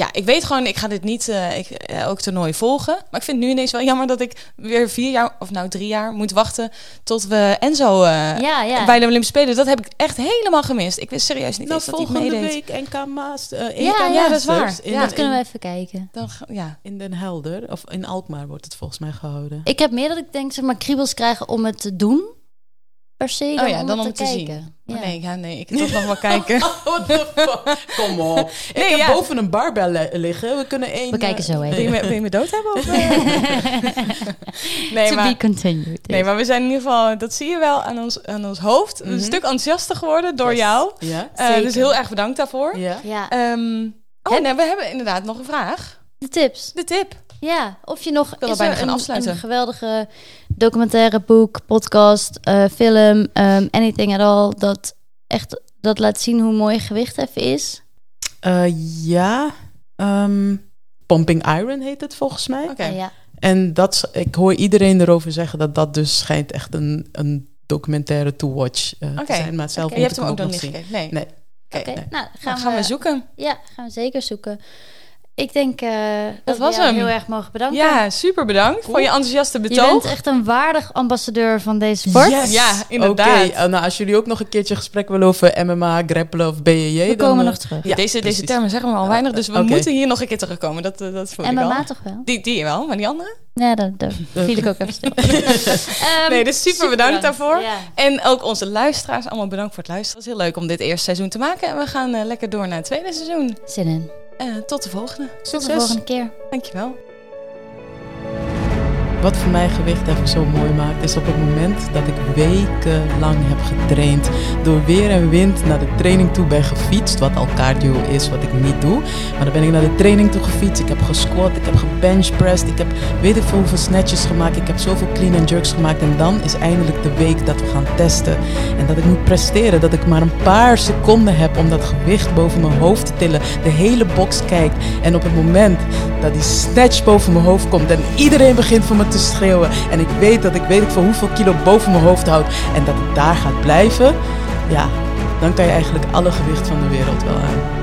Ja, ik weet gewoon, ik ga dit niet eh, ik, eh, elk toernooi volgen. Maar ik vind het nu ineens wel jammer dat ik weer vier jaar, of nou drie jaar, moet wachten tot we Enzo eh, Ja, ja. bij de Olympische Spelen. Dat heb ik echt helemaal gemist. Ik wist serieus niet Nou, eens dat hij volgende week NK Maas. eh, NK Ja, ja, dat is waar. In, Ja, dat kunnen we even kijken. Dan, ja. in Den Helder. Of in Alkmaar wordt het volgens mij gehouden. Ik heb meer dat ik denk, zeg maar, kriebels krijgen om het te doen. Per se dan Oh ja, om dan om te, te kijken. zien. Ja. Oh, nee, ja, nee, ik wil toch nog wel kijken. What the fuck? Kom op. Nee, ik heb ja. boven een barbel li- liggen. We kunnen één... We kijken eh, zo even. Wil je, me, wil je me dood hebben? Of, eh? nee, to be maar, continued. nee, maar we zijn in ieder geval, dat zie je wel aan ons, aan ons hoofd, een Mhm. stuk enthousiaster geworden door Yes. jou. Ja? Eh, dus heel erg bedankt daarvoor. Ja. Ja, Ehm, oh Heb- nee, we hebben inderdaad nog een vraag. de tips. De tip. Ja, of je nog wil er is bijna er gaan een, afsluiten. een geweldige documentaire, boek, podcast, eh, film, um, anything at all dat echt dat laat zien hoe mooi gewichtheffen is. Eh, ja, ehm, Pumping Iron heet het volgens mij. Oké. Ja. En dat, ik hoor iedereen erover zeggen dat dat dus schijnt echt een, een documentaire to watch eh, Oké. te zijn. Maar zelf Oké. Je moet hebt ik hem ook nog niet zien. gekeken? Nee. Nee. Oké. Nee. nou Nou, gaan we zoeken. Ja, gaan we zeker zoeken. Ik denk eh, dat, was we jou hem. heel erg mogen bedanken. Ja, super bedankt voor je enthousiaste je betoog. bent echt een waardig ambassadeur van deze sport. Yes! Ja, inderdaad. Oké, eh, nou, als jullie ook nog een keertje gesprek willen over MMA, grappelen of BJJ... We dan, komen eh, nog terug. ja, deze, deze termen zeggen we al weinig, dus we moeten hier nog een keer terugkomen. Dat, dat ik al. MMA toch wel? Die, die wel, maar die andere? Ja, daar viel ik ook even stil. Ehm, nee, dus super, bedankt daarvoor. Ja. En ook onze luisteraars, allemaal bedankt voor het luisteren. Het was heel leuk om dit eerste seizoen te maken. En we gaan lekker door naar het tweede seizoen. Zin in. Eh, tot de volgende. Tot de volgende keer. Dankjewel. Wat voor mij gewicht even zo mooi maakt, is op het moment dat ik wekenlang heb getraind. Door weer en wind naar de training toe ben gefietst. Wat al cardio is, wat ik niet doe. Maar dan ben ik naar de training toe gefietst. Ik heb gesquat, ik heb gebenchpressed. Ik heb weet ik veel hoeveel snatches gemaakt. Ik heb zoveel clean and jerks gemaakt. En dan is eindelijk de week dat we gaan testen. En dat ik moet presteren. Dat ik maar een paar seconden heb om dat gewicht boven mijn hoofd te tillen. De hele box kijkt. En op het moment dat die snatch boven mijn hoofd komt. En iedereen begint voor me te schreeuwen. En ik weet dat ik weet ik voor hoeveel kilo boven mijn hoofd houd. En dat ik daar gaat blijven. Ja, dan kan je eigenlijk alle gewicht van de wereld wel aan.